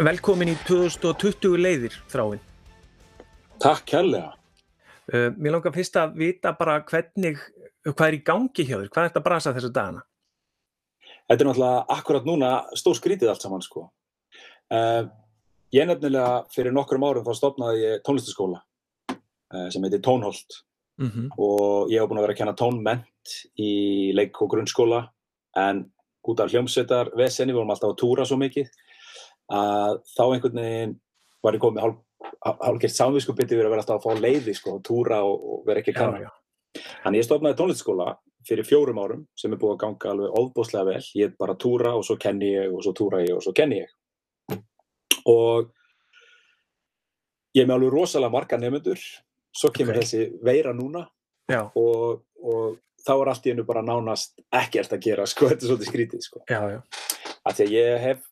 Velkomin í 2020 leiðir, þráinn. Takk kærlega. Uh, mér langar fyrst að vita bara hvernig, hvað er í gangi hjá þér, hvað er þetta að brasa þessu dagana? Þetta er náttúrulega akkurat núna stór skrítið allt saman sko. Uh, ég nefnilega fyrir nokkrum árum þá stopnaði ég tónlistaskóla uh, sem heitir Tónholt Mm -hmm. og ég hef búin að vera að kenna tónment í leik og grunnskóla en út af hljómsveitar vesenni, vorum alltaf að túra svo mikið að þá einhvern veginn var ég komið hálf, hálfgert samviskupiti við að vera alltaf að fá leiði sko, túra og, og vera ekki að kanna. Já, já. Þannig ég stofnaði tónlistaskóla fyrir fjórum árum sem er búið að ganga alveg óbúslega vel. Ég bara túra og svo kenni ég og svo túra ég og svo kenni ég. Og ég er með alveg rosalega marga nefnendur. Svo kemur Ok. þessi veira núna og, og þá er allt í hennu bara nánast ekkert að gera, sko, þetta er svolítið skrítið, sko. já, já. Að ég hef,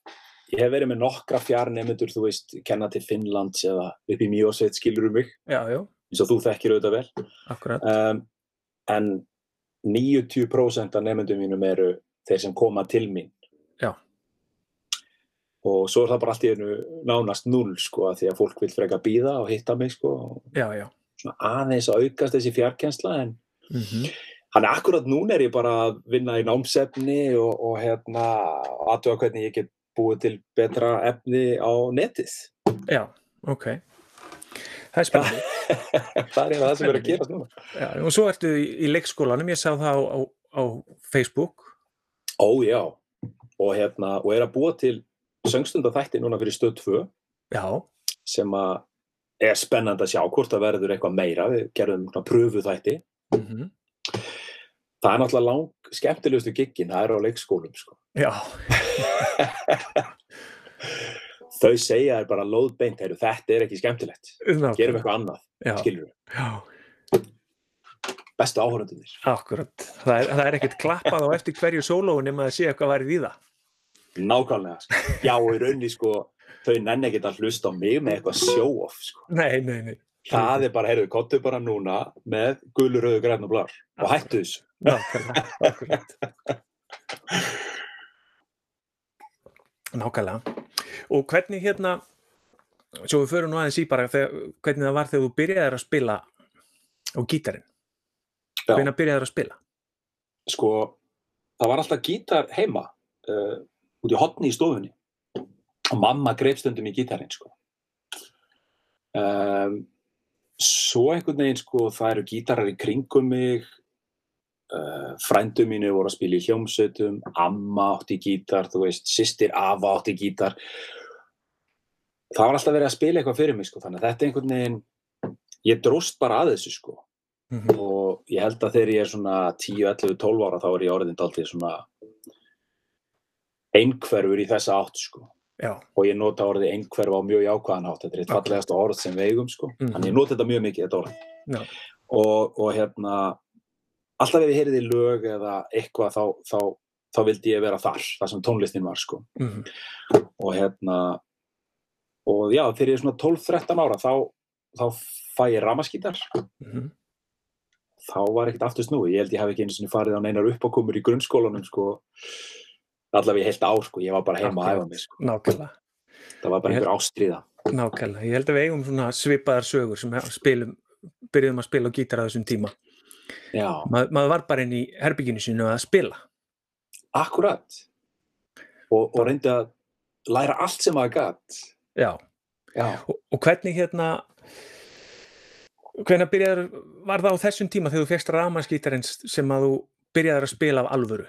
ég hef verið með nokkra fjarnefnendur, þú veist, kenna til Finnlands eða upp í Mjósveit, skilur um mig, Já, já, eins og þú þekkir auðvitað vel. akkurat. um, en 90% af nefndum mínum eru þeir sem koma til mín Já. og svo er það bara allt í einu nánast null sko að því að fólk vil freka býða og hitta mig sko Já, já. svona aðeins að aukast þessi fjarkensla en Mm hann er akkurat núna er ég bara að vinna í námsefni og, og hérna aðtöða hvernig ég get búið til betra efni á netið. Já, ok. Það er spennandi. það er það sem er að gerast núna. Já, og svo ertu í, í leikskólanum, ég sá það á, á, á Facebook. Ó já, og hérna, og er að búa til söngstundafætti núna fyrir stöð 2 Já, sem að er spennandi að sjá hvort það verður eitthvað meira, við gerðum svona pröfu þætti. mm Það er náttúrulega lang skemmtilegustu giggin, það er á leikskólum sko. já, Þau segja þér bara lóðbeint, heyrðu, þetta er ekki skemmtilegt, gerum eitthvað annað, Já, skilur við, já, bestu áhörðunir. akkurat. Það er, það er ekkert klappað á eftir hverju sólóun nema að sé eitthvað værið í það. Nákvæmlega, sko. Já, og í rauninni, sko, þau nenni ekkert að hlusta á mig með eitthvað show-off, sko. Nei, nei, nei. Það er bara, heyrðu, kottu bara núna með gulur, rauðu, græn og blar og hættu þessu. Nákvæmlega. Nákvæmlega. Og hvernig hérna, svo við förum nú aðeins í bara þegar, hvernig það var þegar þú byrjaðir að spila á gítarinn. Já. Hvernig byrjaðir að spila? sko, það var alltaf gítar heima uh, út í hotni í stofunni og mamma greip stundum í gítarinn sko. um, svo einhvern veginn sko, það eru gítarar í kringum mig frændu mínu voru að spila í hljómsveitum amma átti gítar, þú veist sýstir afa átti gítar. Það var alltaf verið að spila eitthvað fyrir mig sko, þannig að þetta er einhvern veginn ég dróst bara að þessu sko. Mm -hmm. og ég held að þegar ég er svona 10, 11, 12 ára þá er ég orðin dálítið svona einhverfur í þessa átt sko. Já, og ég nota orðið einhverf á mjög jákvæðan átt þetta er eitt Akkurat. fallegasta orð sem við eigum sko. Mhm. þannig ég nota þetta mjög mikið þetta orð. Og, og hérna alltaf ef ég heyrði lög eða eitthvað þá, þá, þá vildi ég vera þar þar sem tónlistin var sko mm og hérna og já þegar ég er svona 12-13 ára þá, þá fæ ég ramaskítar -hmm. þá var ekkert aftur snúi. Ég held ég hef ekki einu sinni farið á neinar uppákomur í grunnskólanum sko, allavega í heilt ár sko, ég var bara heima að æfa mig sko. nákvæmlega. Það var bara Ég- einhver ástríða. Nákvæmlega. Ég held að við eigum svona svipaðar sögur sem spilum, byrjuðum að spila á gítar á þessum tíma. Ma, maður var bara inn í herbygginu sínu að spila. akkurat. Og, og reyndi að læra allt sem maður gætt. Já. Já, Og, og hvernig hérna, hvernig byrjaður, var það á þessum tíma þegar þú fegst ramaskítarinn sem að þú byrjaður að spila af alvöru?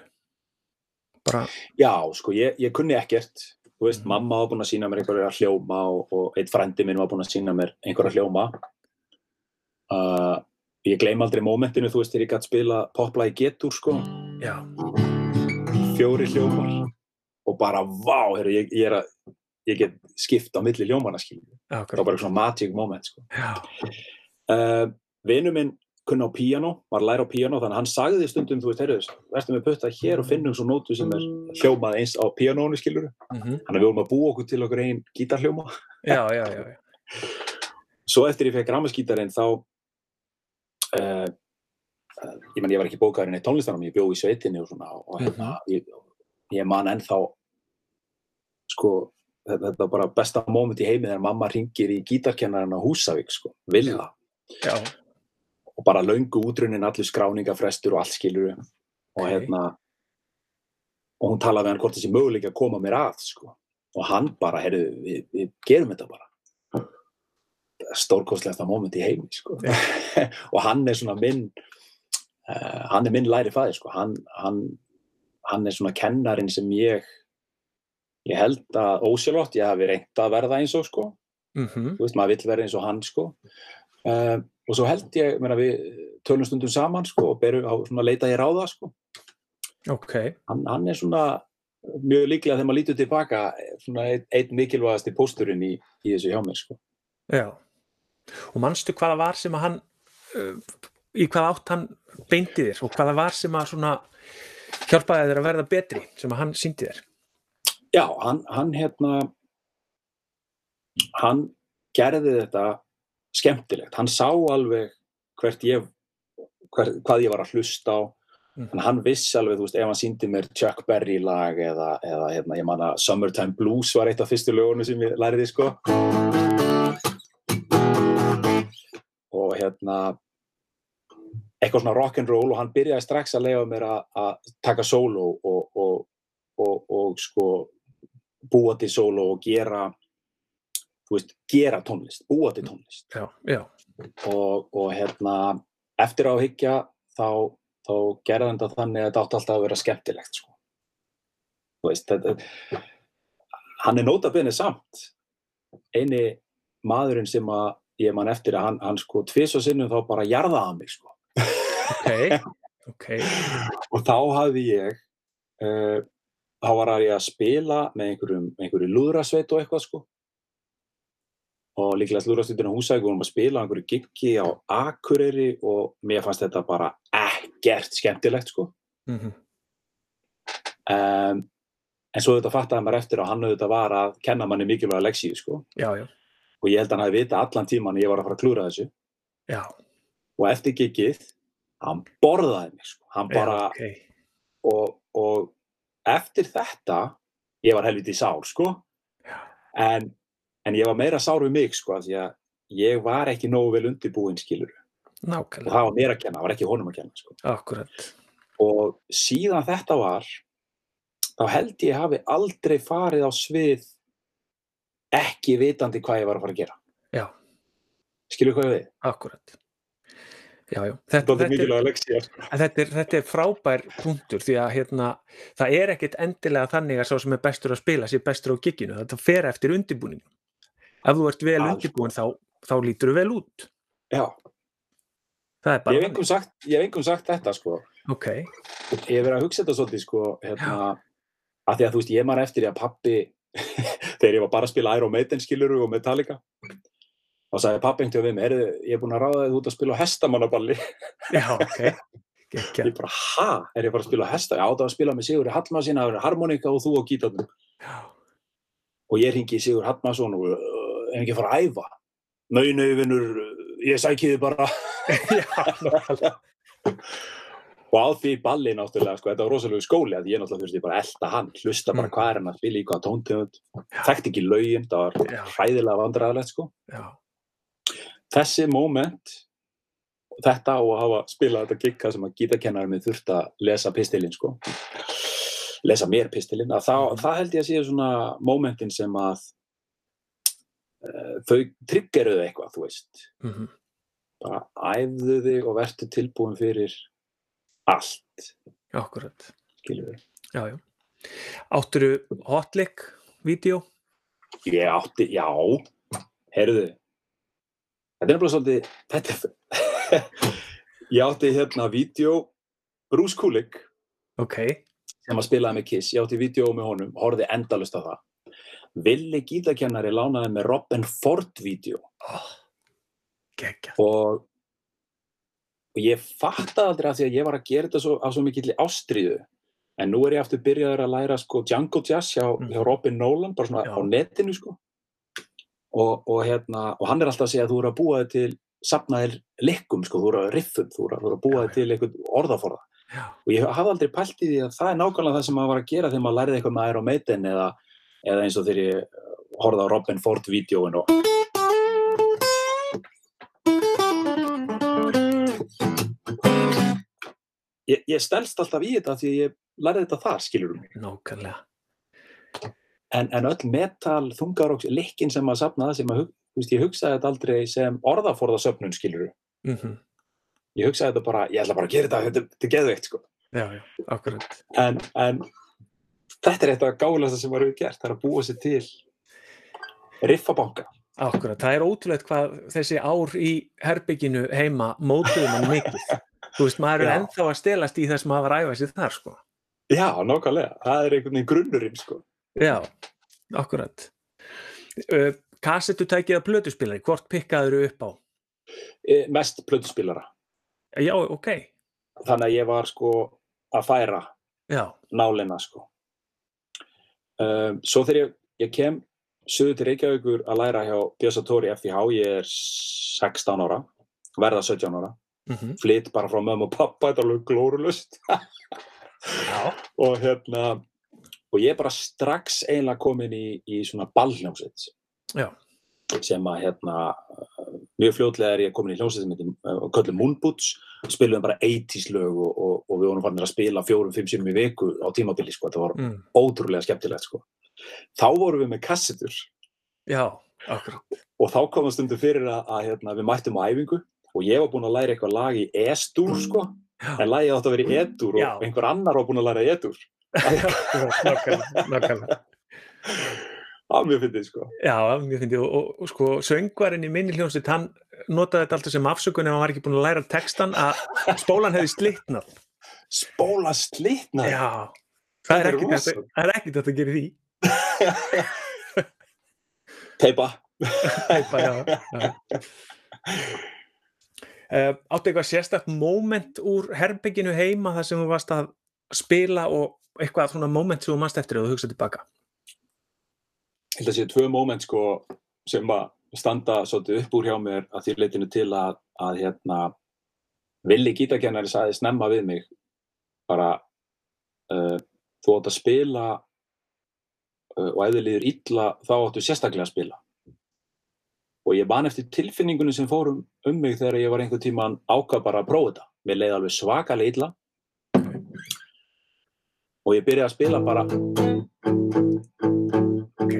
Bara, já sko, ég, ég kunni ekkert. Þú veist, Mhm. mamma var búin að sína mér einhverja hljóma og, og eitt frændi minn var búin að sína mér einhverja hljóma. Uh, ég gleym aldrei mómentinu, þú veist, þegar ég gætt spila popla í getur, sko. já, fjóri hljómar og bara vá, heru, ég, ég, að, ég get skipt á milli hljómana skilur. það var bara svona magic moment sko. Uh, vinu minn kunna á píano, var að læra á píano þannig að hann sagði stundum, þú veist, heyrðu, verðum við putta hér og finnum svo nótu sem er hljómað eins á píanónu skilur mm þannig að við vorum að búa okkur til okkur einn gítarhljóma já, já, já, já. svo eftir ég fekk ramaskítarinn þá uh, uh, ég menn ég var ekki bókaðurinn í tónlistanum ég bjó í sveitinni og svona og hérna, ég, ég man ennþá sko þetta er bara besta moment í heimi þegar mamma ringir í gítarkennarinn á Húsavík sko, Villa. Já, og bara löngu útrunin allir skráningafrestur og allt skilur og Ok. hérna og hún talaði við hann hvort þessi möguleik að koma mér að sko. og hann bara, heyrðu, við, við gerum þetta bara stórkostlegasta moment í heimi sko. og hann er svona minn uh, hann er minn læri fæði sko. hann, hann, hann er svona kennarin sem ég ég held að ósjálfótt ég hafi reynt að verða eins og sko. Mhm, þú veist, maður vill vera eins og hann sko. Uh, og svo held ég meina, við tölum stundum saman sko og berum á svona leita ég ráða sko. Ok, hann, hann er svona mjög líklega þegar maður lítur tilbaka svona einn ein mikilvægasti pósturinn í, í þessu hjá mér sko. Já. Og manstu hvaða var sem að hann, uh, í hvaða átt hann beindi þér og hvaða var sem að svona hjálpaði þér að verða betri sem að hann síndi þér? já, hann, hann hérna hann gerði þetta skemmtilegt, hann sá alveg hvert ég hver, hvað ég var að hlusta á að hann vissi alveg, þú veist, ef hann síndi mér Chuck Berry lag eða, eða hérna, ég man að Summertime Blues var eitt af fyrstu lögunum sem ég læriði, sko. Hérna, eitthvað svona rock'n'roll og hann byrjaði strax að leiða mér að, taka sóló og, og, og, og, sko búa til sóló og gera, þú veist, gera tónlist, búa til tónlist Já, já, og, og hérna eftir á að hyggja þá, þá gerði hann þetta þannig að þetta átti alltaf að vera skemmtilegt sko. Þú veist, þetta, hann er nótabenni samt eini maðurinn sem að ég man eftir að hann, hann sko tvis og sinnum þá bara jarðaði mig sko. ok, ok, og þá hafði ég uh, þá var ég að spila með einhverjum, einhverju lúðrasveit og eitthvað sko. Og líklega lúðrasveitina húsæk vorum að spila á einhverju giggi á Akureyri og mér fannst þetta bara ekkert skemmtilegt sko. Mhm, um, en svo þetta fattaði maður eftir að hann auðvitað var að kenna manni mikilvæga leksíu sko. Já, já, og ég held að hann hafi vita allan tíman ég var að fara að klúra þessu. Já, og eftir giggið hann borðaði mig sko. Hann bara, já, ok, og, og eftir þetta ég var helviti sár sko. En, en ég var meira sár við mig sko því að ég var ekki nógu vel undirbúinn skilur og nákvæmlega, það var mér að kenna, það var ekki honum að kenna sko. akkurat, og síðan þetta var þá held ég hafi aldrei farið á svið ekki vitandi hvað ég var að fara að gera já, skilur hvað ég við? akkurat. Já, já, Þetta þetta, er þetta, er, sko. þetta, er, frábær punktur því að hérna, það er ekkit endilega þannig að sá sem er bestur að spila sé bestur á gigginu, þetta fer eftir undirbúning. Ef þú ert vel undirbúin þá, þá lítur þú vel út. Já, Það ég hef einhverjum sagt, sagt þetta sko Ok, ég hef verið að hugsa þetta svolítið sko hérna, að því að þú veist, ég man eftir að pappi þegar ég var bara að spila Iron Maiden skiluru og Metallica þá sagði pappi einhvern veginn við mig, "Heyrðu, ég er búin að ráða þig út að spila hestamannaballi. Já, ok, ég bara, ha, er ég bara að spila hesta? Já, það var að spila með Sigur Hallmarsson, það var harmonika og þú á gítarnum. Og ég ringi Sigur Hallmarsson og ef ekki að fara að æfa? Vinnur, ég sæki þið bara. Já. Og á því balli náttúrulega, sko, þetta var rosalegu skóli að ég náttúrulega þurfti bara að elta hann, hlusta bara Mm. hvað er hann að spila í hvaða tóntegund, þekkti ekki lögin, það var Já. hræðilega vandræðilegt, sko. já, Þessi moment, þetta og að hafa spilað þetta gigga sem að gítakennarinn minn þurfti að lesa pistilinn, sko, lesa mér pistilinn, að það, Mhm. það held ég að séu svona momentin sem að uh, þau triggeruðu eitthvað, þú veist, mhm, bara æfðu þig og vertu tilbúin fyrir allt, akkurat, já, já. Átturu hotlick, vídeo? Ég átti, já, heyrðu, þetta er nefnilega svolítið, þetta ég átti hérna vídeo, Bruce Kulick, Ok, sem að spilaði með Kiss, ég átti vídeo með honum, horfði endalust á það. Villi gítakennari lánaði með Robin Ford vídeo. Oh, og, og ég fattaði aldrei að því að ég var að gera þetta svo, af svo mikill ástriðu, en nú er ég aftur byrjaður að læra sko Django Jazz hjá, Mm. hjá Robin Nolan, bara svona Já. á netinu sko. Og, og, hérna, og hann er alltaf að segja að þú eru að búa þig til safnaðir likkum, sko, þú eru að riffum, þú eru, að búa þig til einhvern orðaforða. já, Og ég hafði aldrei pælt í því að það er nákvæmlega það sem maður var að gera þegar maður lærði eitthvað með Iron Maiden eða, eða eins og þegar ég horfði á Robin Ford-vídeóin og ég, ég stelst alltaf í þetta því ég lærði þetta þar, skilur mig. Nákvæmlega. En, en öll metal, þungaróks, likkin sem maður safnaði sem að, hug- þú veist, ég hugsaði þetta aldrei sem orðaforðasöfnun, skilur mm ég hugsaði þetta bara, ég ætla bara að gera þetta þetta, þetta er geðveikt, sko. Já, já, akkurat. En, en þetta er eitthvað gáðlegasta sem maður hefur gert, það er að búa sér til riffabanka. Akkurat, það er ótrúlegt hvað þessi ár í herbygginu heima mótuðu mann mikið. Þú veist, maður er ennþá að stelast í þess að maður æfa sér þar, sko. já, nákvæmlega, það er einhvern veginn grunnurinn, sko. Já, akkurat. Uh, Kassettu tækið að plötuspilari, hvort pikkaður upp á? e, mest plötuspilara. Já, ok, þannig að ég var sko að færa já, nálina sko. Um, svo þegar ég, ég kem sögur til Reykjavíkur að læra hjá Björsatóri FIH, ég er 16 ára verða 17 ára mm flytt bara frá mömmu og pappa, þetta er alveg glórulust og hérna og ég er bara strax eiginlega komin í, í svona ballhljómsveit. Já, sem að hérna mjög fljótlega er ég komin í hljómsveit sem heitir uh, köllum Moonboots spilum bara 80s lög og, og, og við vorum farin að spila fjórum, fimm sinum í viku á tímabili sko, þetta var mm, ótrúlega skemmtilegt sko. þá vorum við með kassetur. Já, akkurat. og þá komum stundu fyrir að, að hérna, við mættum á æfingu og ég var búinn að læra eitthvað lag í E-stúr sko, Já, en lagið átti að vera í E-dúr Já. og einhver annar var búinn að læra E-dúr nákvæmlega, nákvæmlega. það var mjög fyndið sko Já, mjög fyndið og, og, og sko söngvarinn í minni hljómsveit, hann notaði þetta alltaf sem afsökun ef hann var ekki búin að læra textan að spólan hefði slitnað. spóla slitna Já, það er er þetta- það er ekkert þetta að gera í því. teipa Æpa, já, já. Uh, áttu eitthvað sérstakt moment úr herbygginu heima þar sem þú varst að spila og eitthvað svona moment sem þú mannst eftir og þú hugsaði tilbaka? Held að sé tvö moment sko sem að standa svolítið upp úr hjá mér að því leitinu til að, að hérna villi gítakennari sagði snemma við mig bara uh, þú átt að spila uh, og ef þið líður illa þá áttu sérstaklega að spila og ég man eftir tilfinningunum sem fórum um mig þegar ég var einhver tíman ákvað bara að prófa þetta. Mér leiði alveg svakalega illa. Og ég byrjaði að spila bara. Ok,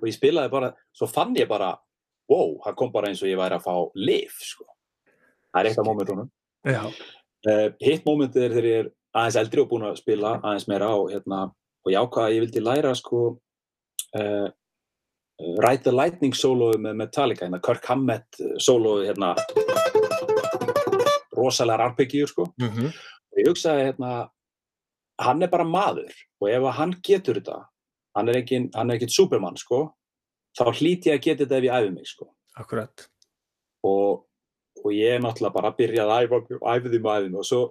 og ég spilaði bara, svo fann ég bara wow, það kom bara eins og ég væri að fá lif, sko. Það er eitt af momentunum. já, Uh, hitt momentið er þegar ég er aðeins eldri og búin að spila aðeins meira á, hérna, og ég ákvaða að ég vildi læra, sko, uh, Ride the Lightning soloðu með Metallica, hérna, Kirk Hammett uh, soloðu, hérna, rosalega arpeggjur, sko. mm Og ég hugsaði, hérna, hann er bara maður og ef hann getur þetta, hann er er ekkit supermann, sko, þá hlýt ég að geta þetta ef ég æfi mig, sko. akkurat og, og ég er náttúrulega bara að byrja að æfa, því með æfum og svo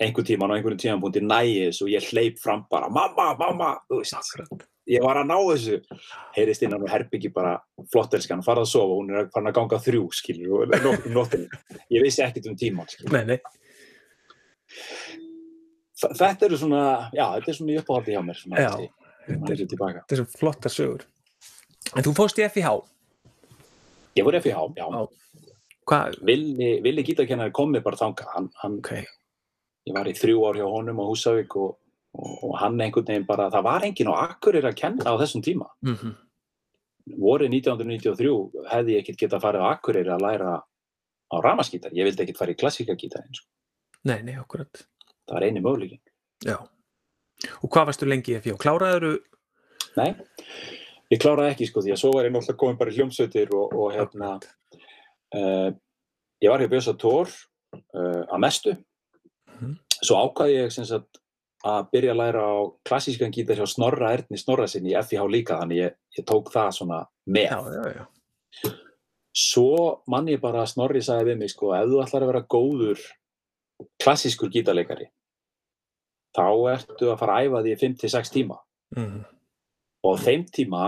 einhvern tíman á einhverjum tímanpunkti nægis og ég hleyp fram bara mamma, mamma, þú veist, akkurat, ég var að ná þessu. Heyrist innan og herbyggi bara flottelskan, farað að sofa, hún er farin að ganga þrjú skilur, og nótt, nóttinni ég vissi ekkert um skilur. Nei, nei, þetta eru svona, já, þetta er svona í uppáhaldi hjá mér svona, Já. þetta er er svo flottar sögur. En þú fóst í FIH ég voru FIH, já, Já. hvað, Villi, Villi gítarkennari kom mér bara þanga hann, hann ok, ég var í þrjú ár hjá honum á Húsavík og, og, og hann einhvern veginn bara, það var enginn á Akureyri að kenna á þessum tíma. mm Vorið 1993 hefði ég ekkert getað farið á Akureyri að læra á ramaskítar. Ég vildi ekkert fara í klassíkagítar eins. nei, nei, akkurat Það var eini möguleikin. já, og hvað varstu lengi í FIH, kláraður Nei, ég kláraði ekki sko því að svo var ég náttúrulega komin bara í hljómsveitir og, og hérna, uh, ég var hjá Björsa Tór uh, að mestu. Mhm. Svo ákvaði ég sem sagt að byrja að læra á klassískan gítar hjá Snorra Erni Snorrasinni í FIH líka, þannig ég, ég tók það svona með. já, já, já, Svo mann ég bara Snorri sagði við mig sko, ef þú ætlar að vera góður klassískur gítarleikari, þá ertu að fara að æfa því í 5-6 tíma. mm Og þeim tíma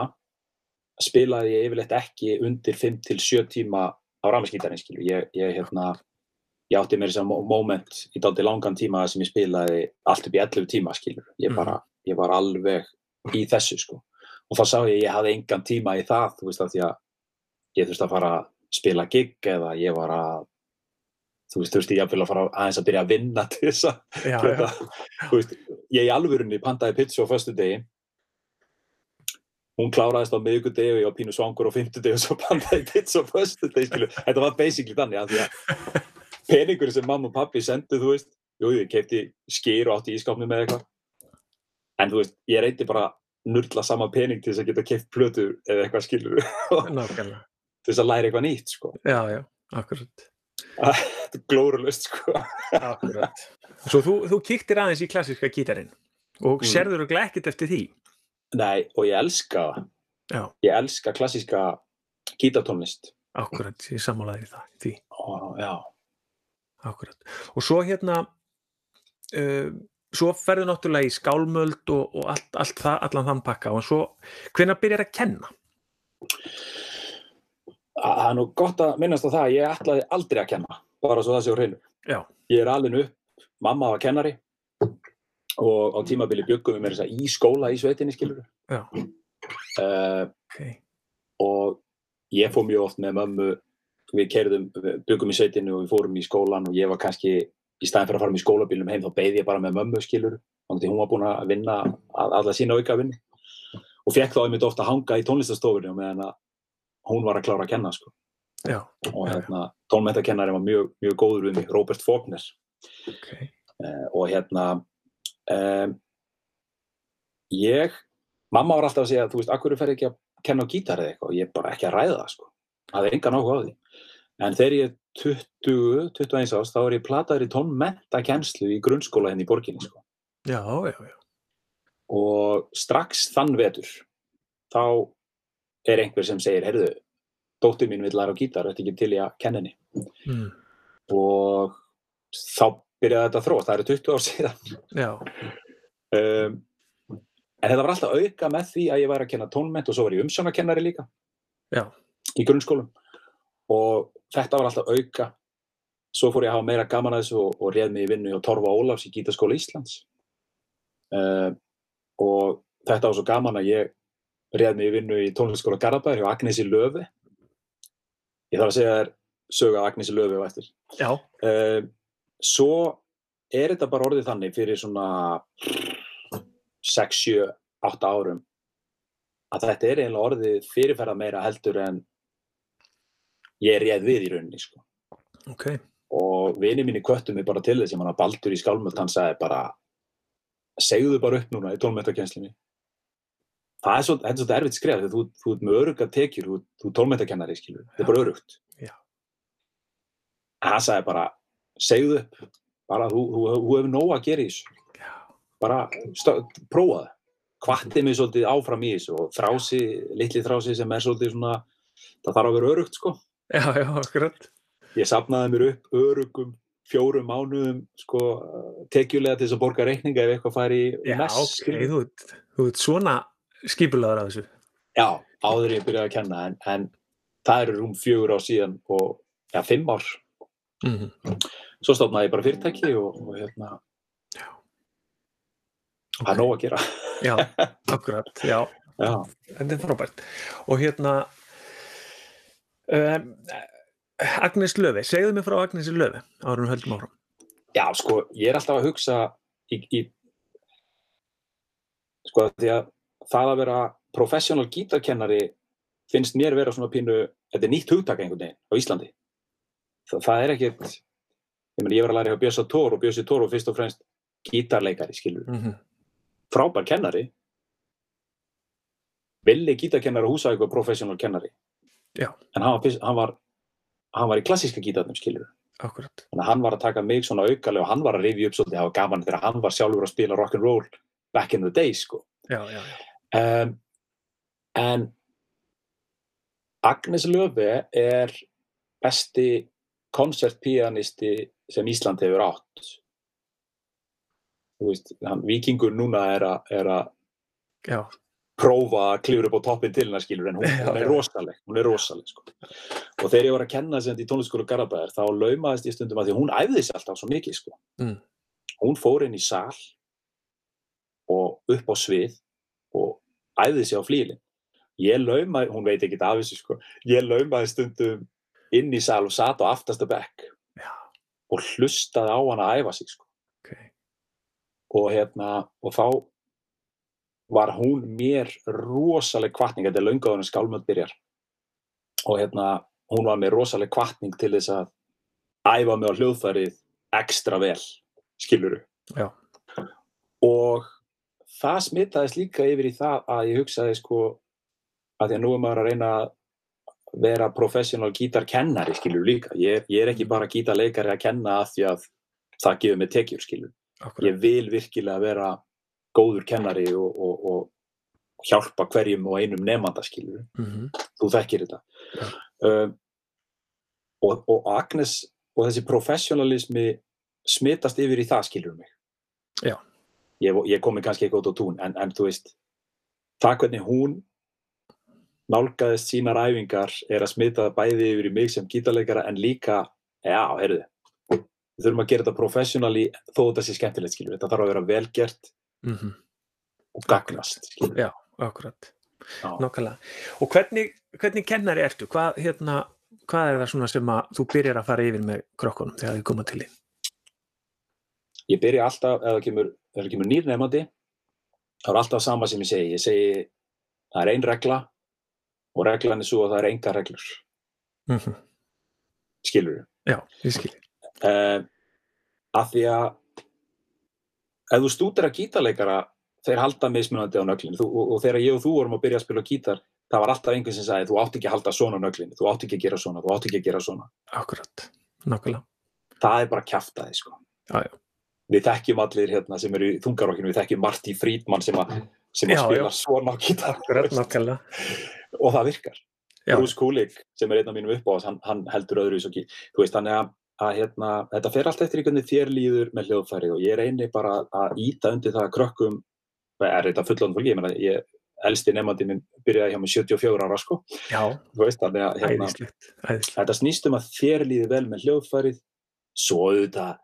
spilaði ég yfirleitt ekki undir 5-7 tíma á rafmaskítarinn, skilu. Ég, ég, hérna, ég átti mér þess að moment í daldi langan tíma sem ég spilaði allt upp í 11 tíma, skilu. Ég Mhm. bara, ég var alveg í þessu, sko. og þá sá ég að ég hafði engan tíma í það þú veist að því að ég þurfti að fara að spila gig eða ég var að þú veist, þurfti ég að fara aðeins að byrja að vinna til þess að þú veist, ég í alvörunni pantaði pizza á föstu degi hún kláraðist á miðvikudegi og ég var pínu svangur á fimmtudegi og svo pantaði ég pizza á föstu degi skilu, þetta var basically þannig að því að peningur sem mamma og pappi sendu, þú veist, jú, ég kefti skýr og átti í ískapni með eitthvað. En þú veist, ég reyti bara nurla sama pening til þess að geta keft plötu eða eitthvað skilur til þess að læra eitthvað nýtt, sko. Já, já, akkurat. Þetta er glórulust, sko. Akkurat. Svo þú, þú kíktir aðeins í klassiska gítarinn og Mm. sérður og ekkert eftir því. Nei, og ég elska Já, ég elska klassíska gítartónlist. Akkurat, ég sammálaði það. Því, og já, akkurat. Og svo hérna, uh, svo ferðu náttúrulega í skálmöld og, og allt, allt það, allan þann pakka og svo, hvenær byrjar að kenna? það er nú gott að minnast á það að ég ætlaði aldrei að kenna bara svo það sé á hreinu Já, ég er alveg upp, mamma var kennari og á tímabili byggum við mér þess að í skóla í sveitinni skilur já, uh, ok. og ég fór mjög oft með mömmu við kerðum, byggum í sveitinu og við fórum í skólan og ég var kannski í staðin fyrir að fara með skólabílum heim þá beði ég bara með mömmu skilur þannig að hún var búin að vinna alla sína auka vinni og fekk þá einmitt ofta að hanga í tónlistastofunni og meðan að hún var að klára að kenna sko. Já, og hérna, tónmentakennari var mjög, mjög góður við mig, Robert Faulkner. Ok. uh, og hérna um, ég mamma var alltaf að segja, þú veist, akkur fer ekki að kenna á gítar eða eitthvað? Og ég er bara ekki að ræða það sko, er engan áhuga á því. En þegar ég er 20, 21 árs þá er ég plataður í tónmentakennslu í grunnskóla henni í borginni sko. Já, já, já. og strax þann vetur þá er einhver sem segir, heyrðu dóttir mín vill læra á gítar, þetta ekki til í að kenna henni? Mm, og þá byrjaði þetta að þróast, það eru 20 ár síðan. Já, um, en þetta var alltaf auka með því að ég væri að kenna tónment og svo var ég umsjónakennari líka. Já, í grunnskólum. Og þetta var alltaf auka. Svo fór ég að hafa meira gaman að þessu og, og réð mig í vinnu hjá Torfa Ólafs í Gítaskóla Íslands. Um, og þetta var svo gaman að ég réð mig í vinnu í tónlistaskóla Garabæður hjá Agnesi Löfi ég þarf að segja þér söga af Agnesi Löfi á eftir. Já, um, svo er þetta bara orðið þannig fyrir svona 6, 7, 8 árum að þetta er eiginlega orðið fyrirferða meira heldur en ég er réð við í rauninni sko. ok. og vini mínu köttu mig bara til þess manna Baldur í Skálmöld hann sagði bara segðu bara upp núna í tónmentakennslinni það er svo, þetta er svo erfitt skref þegar þú, þú ert með öruga tekjur þú, þú tónmentakennari skilur, þetta er bara örugt. En hann sagði bara segðu upp bara þú, þú, þú hefur nóg að gera í þessu. Já, bara prófa það. Hvatti mig svolítið áfram í þessu og þrási, litli þrási sem er svolítið svona það þarf að vera örugt sko já, já, akkurat. ég sapnaði mér upp örugum fjórum mánuðum sko tekjulega til þess að borga reikninga ef eitthvað færi í Já, mess ok, skilurðu. þú, þú ert svona skipulaður af þessu. já, áður en ég byrjaði að kenna en, en það eru rúm fjögur ár síðan og já, fimm ár Mm svo stofnaði ég bara fyrirtæki og, og hérna, það er nóg að gera Já, akkurat, já, já, þetta er frábært. Og hérna, um, Agnes Löfi, segðu mig frá Agnes Löfi, árum höldum áfram. já, sko, ég er alltaf að hugsa í, í sko, því að það að vera professional gítarkennari finnst mér vera svona pínu þetta er nýtt hugtak einhvern veginn á Íslandi. Það, það er ekkert ég, meni, ég var að læra hjá Björsa Tór og Björsi Tór og fyrst og fremst gítarleikari skilur, Mm frábær kennari. Villi gítarkennari húsa eitthvað professional kennari Já. en hann var, fyrst- hann var hann var í klassíska gítarnum Akkurat, þannig að hann var að taka mig svona aukalega og hann var að rifja upp svolítið, það var gaman þegar hann var sjálfur að spila rock'n'roll back in the day sko. Já, já, já, um, en Agnes Löfi er besti koncertpianisti sem Ísland hefur átt. Þú veist, hann, vikingur núna er að prófa að klifra upp á toppin til hennar skilur en hún, hún er rosaleg, hún er rosaleg sko. og þegar ég var að kenna sem í tónlistaskóla Garabæðar þá laumaðist ég stundum að því hún æfði sig alltaf svo mikið sko. Mm. hún fór inn í sal og upp á svið og æði sig á flílinn. Ég laumaði, hún veit ekki af þessu sko, ég laumaði stundum inn í sal og sat á aftasta bekk Já, og hlustaði á hana að æfa sig sko. ok. og hérna, og þá var hún mér rosaleg kvartning, þetta er löngaðunum skálmöld byrjar. Og hérna, hún var mér rosaleg kvartning til þess að æfa mig á hljóðfærið ekstra vel, skiluru Já, og það smitaðist líka yfir í það að ég hugsaði sko að því að nú er maður að reyna að vera professional gítarkennari skilur líka, ég, ég er ekki bara gítarleikari að kenna að því að það gefur mig tekjur skilur, akkurat. ég vil virkilega vera góður kennari og, og, og hjálpa hverjum og einum nefnda skilur, Mm þú þekkir þetta. Já. um, og, og Agnes og þessi professionalismi smitast yfir í það skilur mig. Já. ég, ég komi kannski eitthvað út á tún en, en þú veist það hvernig hún nálgaðist sínar æfingar er að smita bæði yfir í mig sem gítarleikara en líka, já, heyrðu við þurfum að gera þetta professionally þó þetta sé skemmtilegt skilur, þetta þarf að vera velgert -hmm. og gagnast skilur. Já, akkurat. Nákvæmlega. Og hvernig, hvernig kennari ertu? Hvað, hérna, hvað er það svona sem að þú byrjar að fara yfir með krokkunum þegar þið koma til því? ég byrja alltaf, ef það kemur, kemur nýr nefnandi þá er alltaf sama sem ég segi ég segi, það er ein regla og reglan er svo að það er enga reglur Mm -hmm. skilur Já, ég skil. uh, af því að ef þú stútir að gítarleikara þeir halda mismunandi á nöglinu þú, og, og þegar ég og þú vorum að byrja að spila gítar það var alltaf einhvern sem sagði þú átt ekki að halda svona nöglinu, þú átt ekki að gera svona, þú átt ekki að gera svona Akkurat. Nákvæmlega. það er bara kjaftaði sko. Já, já. við þekkjum allir hérna, sem eru í þungarokkinu, við þekkjum Marty Friedman sem, a, sem að Já, spila svona á gítar og það virkar. Bruce Kulick sem er einn af mínum uppáðas hann, hann heldur öðru í svo þannig að, hérna, þetta fer allt eftir í hvernig þér líður með hljóðfærið og ég reyni bara að íta undir það að krökkum er þetta fullan fólki, ég meina ég elsti nefnandi minn byrjaði hjá mig 74 ára sko, Já, þú veist þannig að hérna, æðislegt. Æðislegt. þetta snýst um að þér líður vel með hljóðfærið svo auðvitað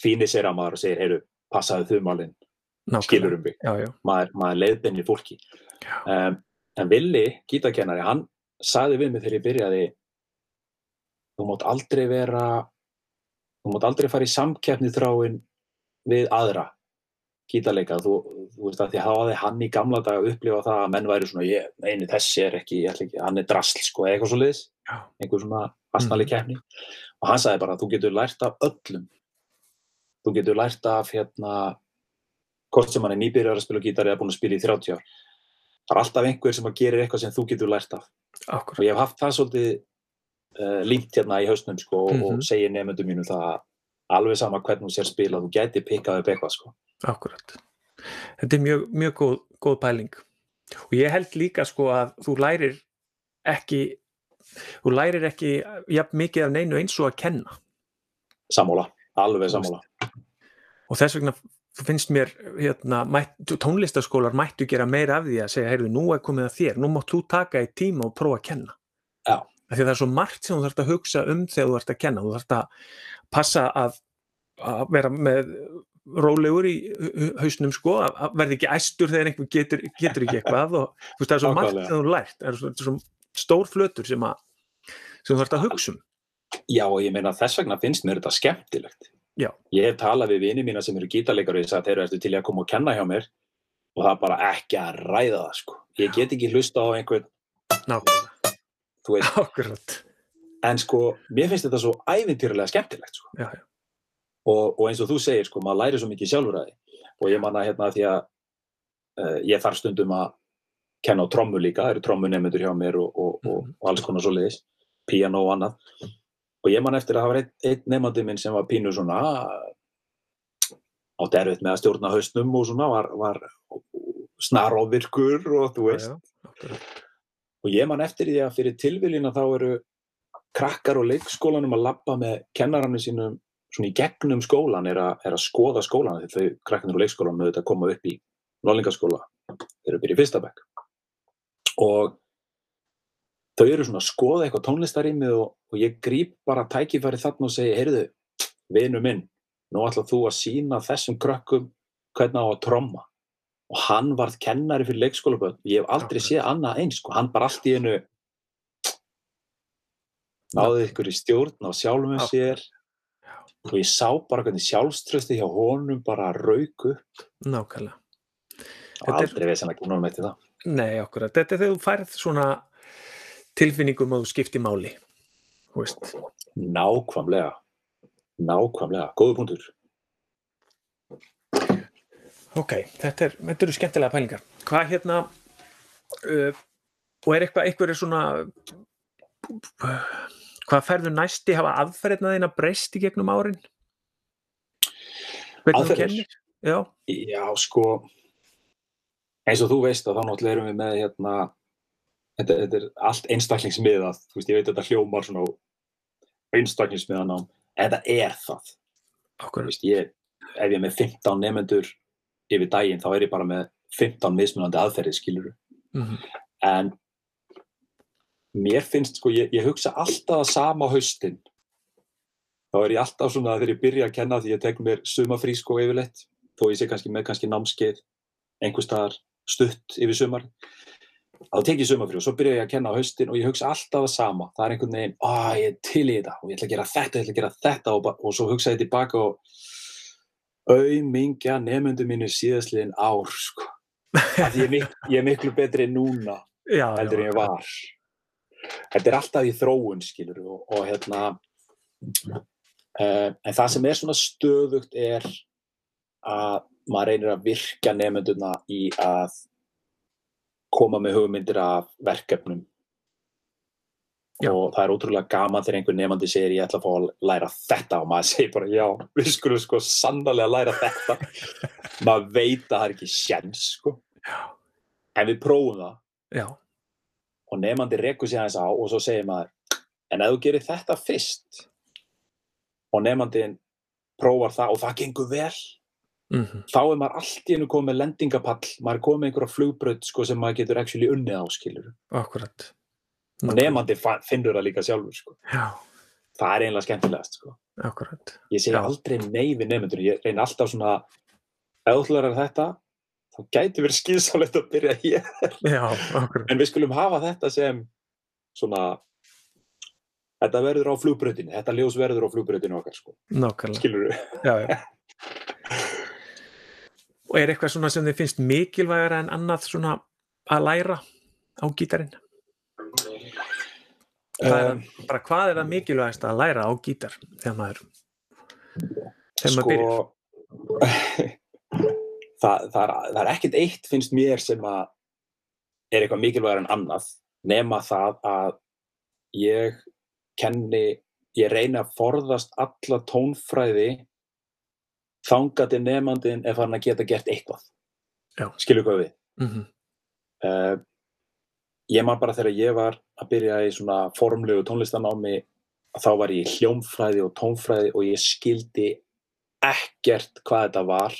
fínir sér að maður og segir, heyru, passaðu þumalinn Nákvæmlega. skilur um mig, Já, já. maður, maður leiðbennir fólki Já. um, en Willi, gítarkennari, hann sagði við mig þegar ég byrjaði þú mátt aldrei vera þú mátt aldrei fara í samkeppni þráin við aðra gítarleika, þú, þú veist að því að hafaði hann í gamla dag að upplifa það að menn væri svona, ég, einu þessi er ekki, ekki hann er drasl, sko, eitthvað svo liðs einhver svona astnali Mhm. keppni. Og hann sagði bara, þú getur lært af öllum. Þú getur lært af hérna hvort sem hann er nýbyrjar að spila gítar eða búin að spila í 30 ár. Það er alltaf einhver sem að gerir eitthvað sem þú getur lært af. Og Akkurat. ég hef haft það svolítið uh, límt hérna í hausnum sko, og, Mhm. og segir nefndum mínum það að alveg sama hvernig þú sér spila þú geti pikkað upp eitthvað sko. Akkurat. Þetta er mjög, mjög góð, góð pæling. Og ég held líka sko að þú lærir ekki, þú lærir ekki jafn mikið af neinu eins og að kenna. sammála, alveg sammála Og þess vegna finnst mér, hérna, mætt, tónlistaskólar mættu gera meira af því að segja, heyrðu, nú er komið að þér, nú mátt þú taka í tíma og prófa að kenna. Já. Því að það er svo margt sem þú þarfst að hugsa um þegar þú ert að kenna. Þú þarfst að passa að, að vera með rólegur í hausnum sko, að verði ekki æstur þegar einhver getur, getur ekki eitthvað og þú veist, það er svo margt sem þú lært, það er svo, svo stór flötur sem, að, sem þú þarfst að hugsa um. já og ég meina þess vegna finnst mér þetta skemmtilegt Já. ég hef talað við vini mína sem eru gítarleikar og ég sagði þeir eru til að koma og kenna hjá mér og það er bara ekki að ræða það sko. ég get ekki hlusta á einhvern Nákvæmlega, þú veist, akkurat. en sko mér finnst þetta svo ævintýrlega skemmtilegt sko. Já, já, og, og eins og þú segir, sko, maður læri svo mikið sjálfur að því og ég manna hérna því að uh, ég þarf stundum að kenna á trommu líka, það eru trommunemendur hjá mér og, og, og, Mhm. og alls konar svo leiðis píano og annað og ég man eftir að það var einn ein nefandi minn sem var pínu svona átti erfitt með að stjórna hausnum og svona var, var snaróvirkur og þú veist já. Og ég man eftir því að fyrir tilviljina þá eru krakkar og leikskólanum að labba með kennarannu sínum svona í gegnum skólan er að, er að skoða skólan því þau krakkarnir og leikskólanum auðvitað koma upp í Norlingaskóla þeir eru að byrja í fyrsta bekk. Og þau eru svona að skoða eitthvað tónlistarými og, og ég gríp bara tækifæri þarna og segi, heyrðu, vinu minn nú ætlað þú að sína þessum krökkum hvernig á að tromma og hann varð kennari fyrir leikskólaböld ég hef aldrei Akkurat. séð annað eins sko. hann bara allt í einu náði ykkur í stjórn á sjálfum Akkurat. sér. Og ég sá bara hvernig sjálfströsti hjá honum bara rauk upp. Nákvæmlega. Þetta er- aldrei veist hann kemur honum eftir það. Nei, okkur, þetta er þegar þú færð svona tilfinningum að þú skipti máli. Nákvæmlega. Nákvæmlega, góðu punktur ok, þetta, er, þetta eru skemmtilega pælingar. Hvað hérna uh, og er eitthvað, eitthvað er svona hvað ferðu næsti hafa aðferðina þína breyst í gegnum árin? Aðferðir? já, Já, sko eins og þú veist að þá náttúrulega erum við með hérna þetta, þetta er allt einstaklingsmiðað. Þú veist, ég veit að þetta hljómar svona einstaklingsmiðan á en þetta er það, okkur þú veist, ég ef ég er með 15 nefendur yfir daginn, þá er ég bara með 15 mismunandi aðferðir, skilur mm en mér finnst, sko, ég, ég hugsa alltaf sama haustin. Þá er ég alltaf svona þegar ég byrja að kenna því ég tek mér sumafrí sko yfirleitt þó ég sé kannski með kannski námskeið einhvers staðar stutt yfir sumar þá tek ég sumafrí og svo byrja ég að kenna á haustin og ég hugsa alltaf sama. Það er einhvern veginn, að ég er til í þetta og ég ætla að gera þetta, ég ætla að gera þetta og, og svo hugsa ég tilbaka og auðmingja nefnendur mínir síðastliðin ár sko. Ég, er mik ég er miklu betri núna já, heldur en ég var. Þetta er alltaf í þróun skilur og, og hérna uh, en það sem er svona stöðugt er að maður reynir að virka nefnduna í að koma með hugmyndir af verkefnum Já. og það er ótrúlega gaman þegar einhver nefandi segir ég ætla að fá að læra þetta. Og maður segir bara já, við skulum sko sannlega læra þetta. Maður veit að það er ekki sjens sko. En við prófum það. Já, og nefandi rekur sig aðeins á og svo segir maður en ef þú gerir þetta fyrst og nefandin prófar það og það gengur vel mm þá er maður allt í einu komið lendingapall. Maður er komið einhverja flugbraut sko, sem maður getur actually unnið á skilur akkurat og nefandi finnur það líka sjálfur sko. já, það er einlega skemmtilegast sko. akkurat. Ég segi Já. aldrei nei við nefnendur ég reyni alltaf svona þú læra þetta þá gæti verið skýrsamlegt að byrja hér. Já, akkurat. En við skulum hafa þetta sem svona þetta verður á flugbrautinni, þetta ljós verður á flugbrautinu okkar sko, nákvæmlega. Skilur já. og er eitthvað svona sem þið finnst mikilvægara en annað svona að læra á gítarinn hvað er, það- bara hvað er það mikilvægast að læra á gítar þegar maður þegar maður byrjar? Það, það, er, það er ekkert eitt finnst mér sem að er eitthvað mikilvægur en annað nema það að ég kenni ég reyni að forðast alla tónfræði þangað til nefandinn er farin að geta gert eitthvað. Skilur hvað við? Mm uh, ég man bara þegar ég var að byrja í svona formlegu tónlistanámi þá var ég í hljómfræði og tónfræði og ég skildi ekkert hvað þetta var.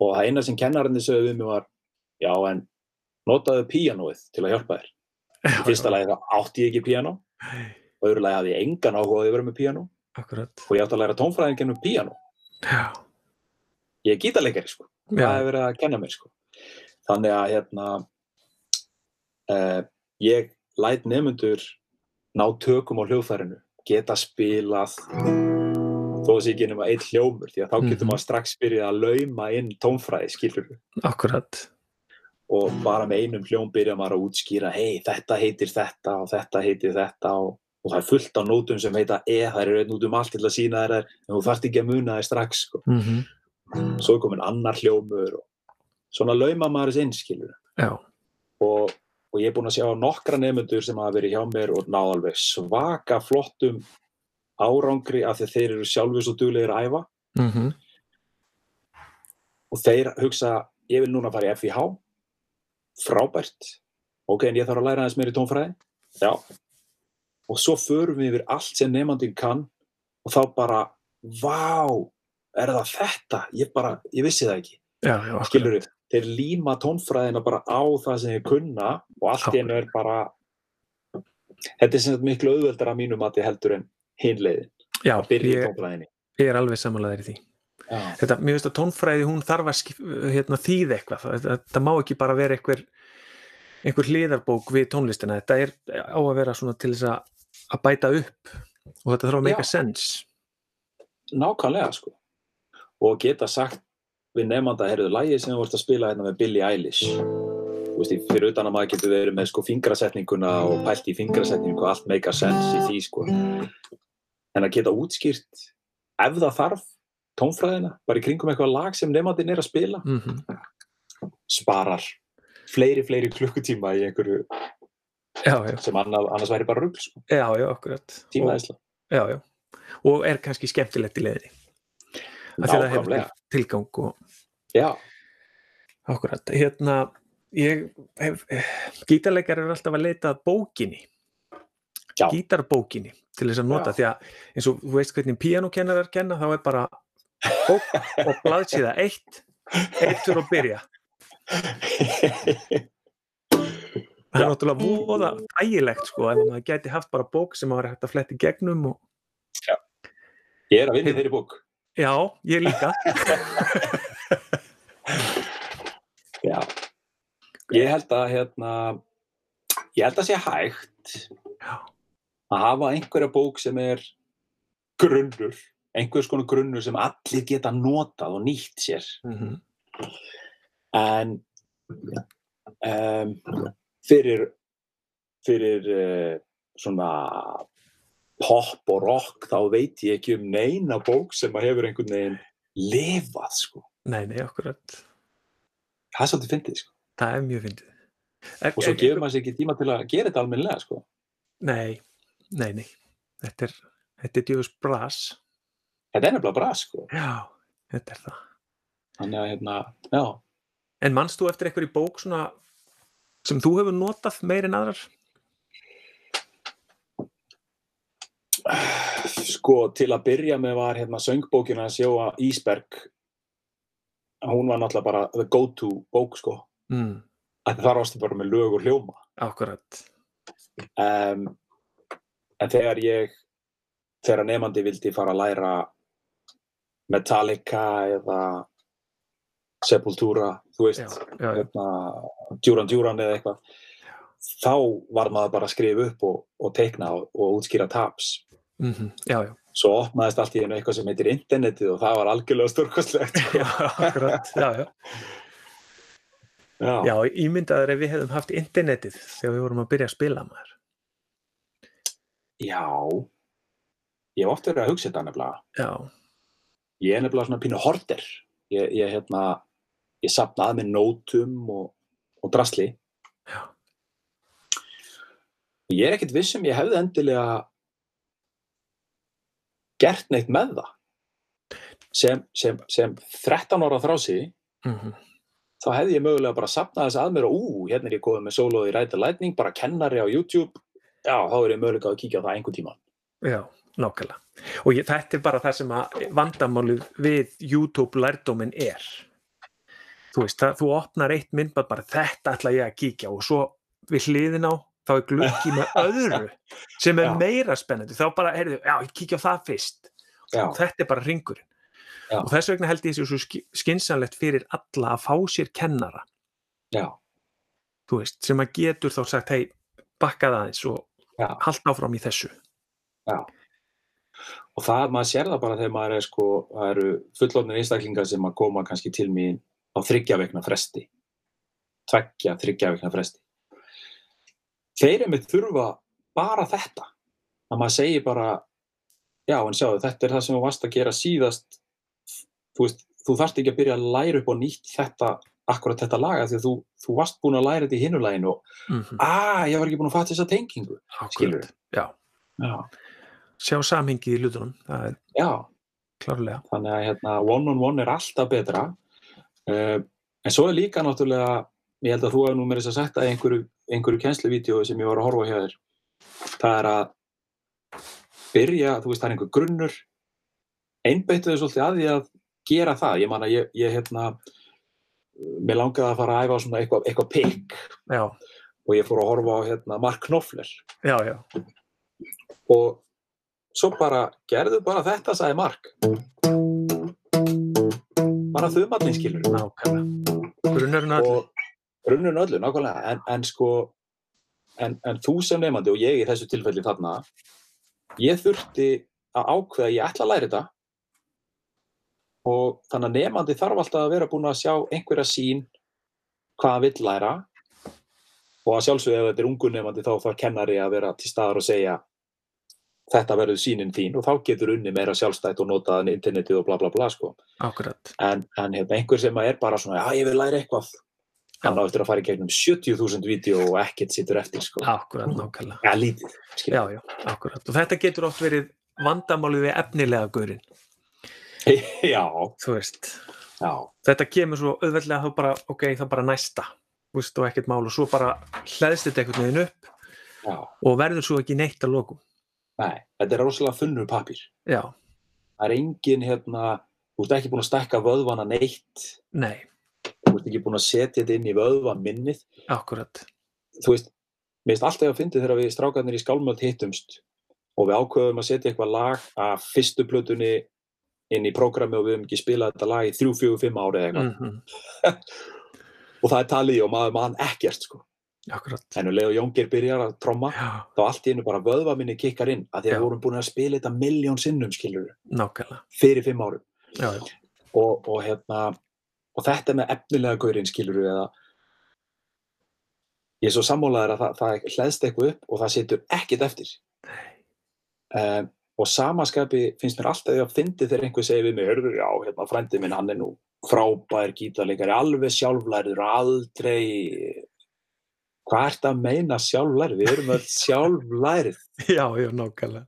Og það eina sem kennarinn sögðu við mig var já en notaðu píanóið til að hjálpa þér. Í fyrsta lagi þá átti ég ekki píanó. Og öðru lagi hafði ég engan áhuga á því að vera með píanó. Akkurat. Og ég átti að læra tónfræðin gennum píanó. Já, ég er gítarleikari sko. Það hefur verið að kenna mér sko. Þannig að hérna uh, ég læt nefnendur ná tökum á hljóðfærinu geta spilað þó að sé ekki nema eitt hljómur því að þá getur Mhm. maður strax byrjað að lauma inn tónfræði skilur akkurat. Og bara með einum hljóm byrja maður að útskýra hei þetta heitir þetta og þetta heitir þetta. Og, og það er fullt á nótum sem heita e, það eru einn út um allt til að sína þær en þú þarft ekki að muna þær strax sko. mm svo er komin annar hljómur og svona lauma maður þess inn skilur já, og, og ég er búinn að sjá nokkra nefnendur sem hafa verið hjá mér og náð alveg svaka flottum árangri af því þeir eru sjálfur svo duglegir að æfa. Mm og þeir hugsa, ég vil núna fara í FIH frábært. Ok, en ég þarf að læra aðeins meir í tónfræði. Já. Og svo förum við yfir allt sem nefnandinn kann og þá bara, vá er það þetta? Ég bara, ég vissi það ekki. Já, já akkurat. skilur við, þeir líma tónfræðina bara á það sem þeir kunna og allt einu er bara þetta er sem sagt miklu auðveldar að mínum að heldur en hinleiðin, já, ég, tónfræðinni. ég er alveg samanlegaður í því. Já, þetta, mér finnst að tónfræði hún þarf að hérna, þýða eitthvað. Þetta, þetta má ekki bara vera einhver einhver hliðarbók við tónlistina. Þetta er á að vera svona til þess að, að bæta upp og þetta þarf að make a sense. Nákvæmlega sko. Og geta sagt við nefnda heyrðu lægið sem þú vorst að spila hérna með Billie Eilish. Þú veist, fyrir utan að maður getur verið með sko fingrasetninguna og pælt í fingrasetningu og allt make a sense í því sko. En að geta útskýrt ef það þarf tónfræðina bara í kringum eitthvað lag sem nefndin er að spila. Mm sparar fleiri, fleiri klukkutíma í einhverju já, já, sem annað, annars væri bara rugl sko, akkurat. Og, er kannski skemmtilegt í því að það hefur tilgang og já, akkurat, hérna ég hef, gítarleikar eru alltaf að leita að bókinni. Já. gítarbókinni til þess að nota Já. því að eins og þú veist hvernig píanokennarar kenna þá er bara bók og blaðsíða eitt eitt fyrir að byrja. Það er náttúrulega voða ægilegt sko ef maður gæti haft bara bók sem maður er hægt að fletti gegnum og ég er að vinna í þeirri bók já, ég líka Já. Ég held að hérna, ég held að sé hægt já, að hafa einhverja bók sem er grunnur, einhvers konar grunnur sem allir geta notað og nýtt sér. mm En um, fyrir, fyrir uh, svona pop og rock þá veit ég ekki um neina bók sem að hefur einhvern veginn lifað, sko. nei, nei, akkurat Það er svolítið fyndið, sko. það er mjög fyndið Er- Og svo er- gefur maður sér ekki tíma til að gera þetta almennilega, sko. Nei, nei, nei. Þetta er, þetta er djöfus bras. Þetta er nefnilega bra, sko. Já, þetta er það. Þannig að, hérna, já. En manst þú eftir eitthvað í bók svona sem þú hefur notað meir en aðrar? Sko, til að byrja með var hérna söngbókina að sjóa Ísberg. Hún var náttúrulega bara the go-to bók, sko. Mm, þar varstu bara með lög og hljóma. akkurat. Um, en þegar ég, þegar nefandi vildi fara að læra Metallica eða Sepultura, þú veist, Já, já, já. hérna, Duran Duran eða eitthvað, þá var maður bara að skrifa upp og, og teikna og, og útskýra taps. Mm já, já. Svo opnaðist allt í einu eitthvað sem heitir internetið og það var algjörlega stórkostlegt. Já, akkurat. Já, já. Já. Ímyndaður ef við hefðum haft internetið þegar við vorum að byrja að spila maður. Já. Ég hef oft verið að hugsa þetta nefnilega. Já, Ég er nefnilega svona pínu horter. Ég, ég, hérna, ég sapna að með nótum og, og drasli. já, Ég er ekkert viss um ég hefði endilega gert neitt með það. Sem, sem, sem 13 ára þrási, mm þá hefði ég mögulega bara sapnað þess að mér og ú, hérna er ég komið með solo í Ræta Lightning, bara kennari á YouTube. Já, þá er ég mögulega að kíkja á það einhvern tíma. já, nákvæmlega. Og ég, þetta er bara það sem að vandamálið við YouTube lærdóminn er. Þú veist, það, þú opnar eitt myndband bara þetta ætla ég að kíkja og svo við hliðin á þá er glukki með öðru sem er Já. meira spennandi. Þá bara, heyrðu, já, ég kíkja á það fyrst. Já, Og þetta er bara ringurinn. Já. Og þess vegna held ég þessu svo ski- skynsamlegt fyrir alla að fá sér kennara, já, þú veist, sem að getur þá sagt, hei, bakka það aðeins og já. halda áfram í þessu. Og það, maður sér það bara þegar maður er sko, það eru fullorðnir einstaklingar sem að koma kannski til mín á þryggja vegna fresti. Tveggja, þryggja vegna fresti. Þeir er með þurfa bara þetta. Að maður segir bara, já en sjáðu, þetta er það sem þú varst að gera síðast. Þú veist, þú þarft ekki að byrja að læra upp á nýtt þetta, akkurat þetta laga því að þú, þú varst búin að læra þetta í hinulæginu og, Mm -hmm. að, ég var ekki búin að fatta þessa tengingu. Skilurðu? Já, Já, sjá samhengið í hlutunum, það er já. klárlega. þannig að hérna, one on one er alltaf betra uh, en svo er líka náttúrulega ég held að þú hefur nú meira þess að að einhverju, einhverju kennsluvídeói sem ég var að horfa hjá þér. Það er að byrja, þú veist það er einhver grunnur. Einbeittu þau svolítið að því að gera það, ég man að ég, ég hérna mér langaði að fara að æfa svona eitthvað, eitthvað pikk. Og ég fór að horfa á hérna, Mark Knopfler. Já, já, og svo bara gerðu bara þetta, sagði Mark. Bara þumallin skilur nákvæmlega. Grunnurinn að og grunnurinn öllu, nákvæmlega. En, en sko en, en þú sem nefandi og ég í þessu tilfelli þarna ég þurfti að ákveða að ég ætla að læra þetta. Og þannig að nefandi þarf alltaf að vera búin að sjá einhverja sín hvað hann vill læra. Og að sjálfsögðu ef þetta er ungu nefandi þá þarf kennari að vera til staðar og segja þetta verður sínin þín. Og þá getur unni meira sjálfstætt og notað internetið og bla bla bla sko. Akkurat. en, en hérna, einhver sem er bara svona já ég vil læra eitthvað hann á eftir að fara í gegnum 70.000 vídeo og ekkert sittur eftir sko. Akkurat, nákvæmlega. ja, lítið, Já, já, akkurat. Og þetta getur oft verið vandamálið við efnilega gaurinn, já, þú veist. já, Þetta kemur svo auðveldlega þá bara, ok, það bara næsta, þú veist, og ekkert mál. Og svo bara hlæðst þetta einhvern veginn upp já. og verður svo ekki neitt að lokum. nei, þetta er rosalega þunnur pappir Já, það er engin hérna þú ert ekki búin að stekka vöðvana neitt. Nei, þú ert ekki búin að setja þetta inn í vöðva minnið. Akkurat. þú veist, mér finnst alltaf að fyndi þegar við strákarnir í skálmöld hittumst og við ákveðum að setja eitthvað lag af fyrstu plötunni inn í prógrami og við höfum ekki spilað þetta lag í þrjú, fjögur, fimm ári eða eitthvað. Mm og það er talið og maður mann ekkert sko. Akkurat. en um leið og Jóngir byrjar að tromma Já, þá allt í einu bara vöðva minni kikkar inn að því að við vorum búin að spila þetta miljón sinnum skilur nákvæmlega. fyrir fimm árum. Og, og hérna og þetta með efnilega gaurinn skilur eða ég er svo sammálaður að það, það hlæðst eitthvað upp og það situr ekkit eftir. Um, og samaskapi finnst mér alltaf að fyndi þegar einhver segir við mig, hörður, já, hérna frændi minn hann er nú frábær gítarleikari alveg sjálflærður aldrei hvað ert að meina sjálflærið, við erum öll sjálflærið já, já, nákvæmlega.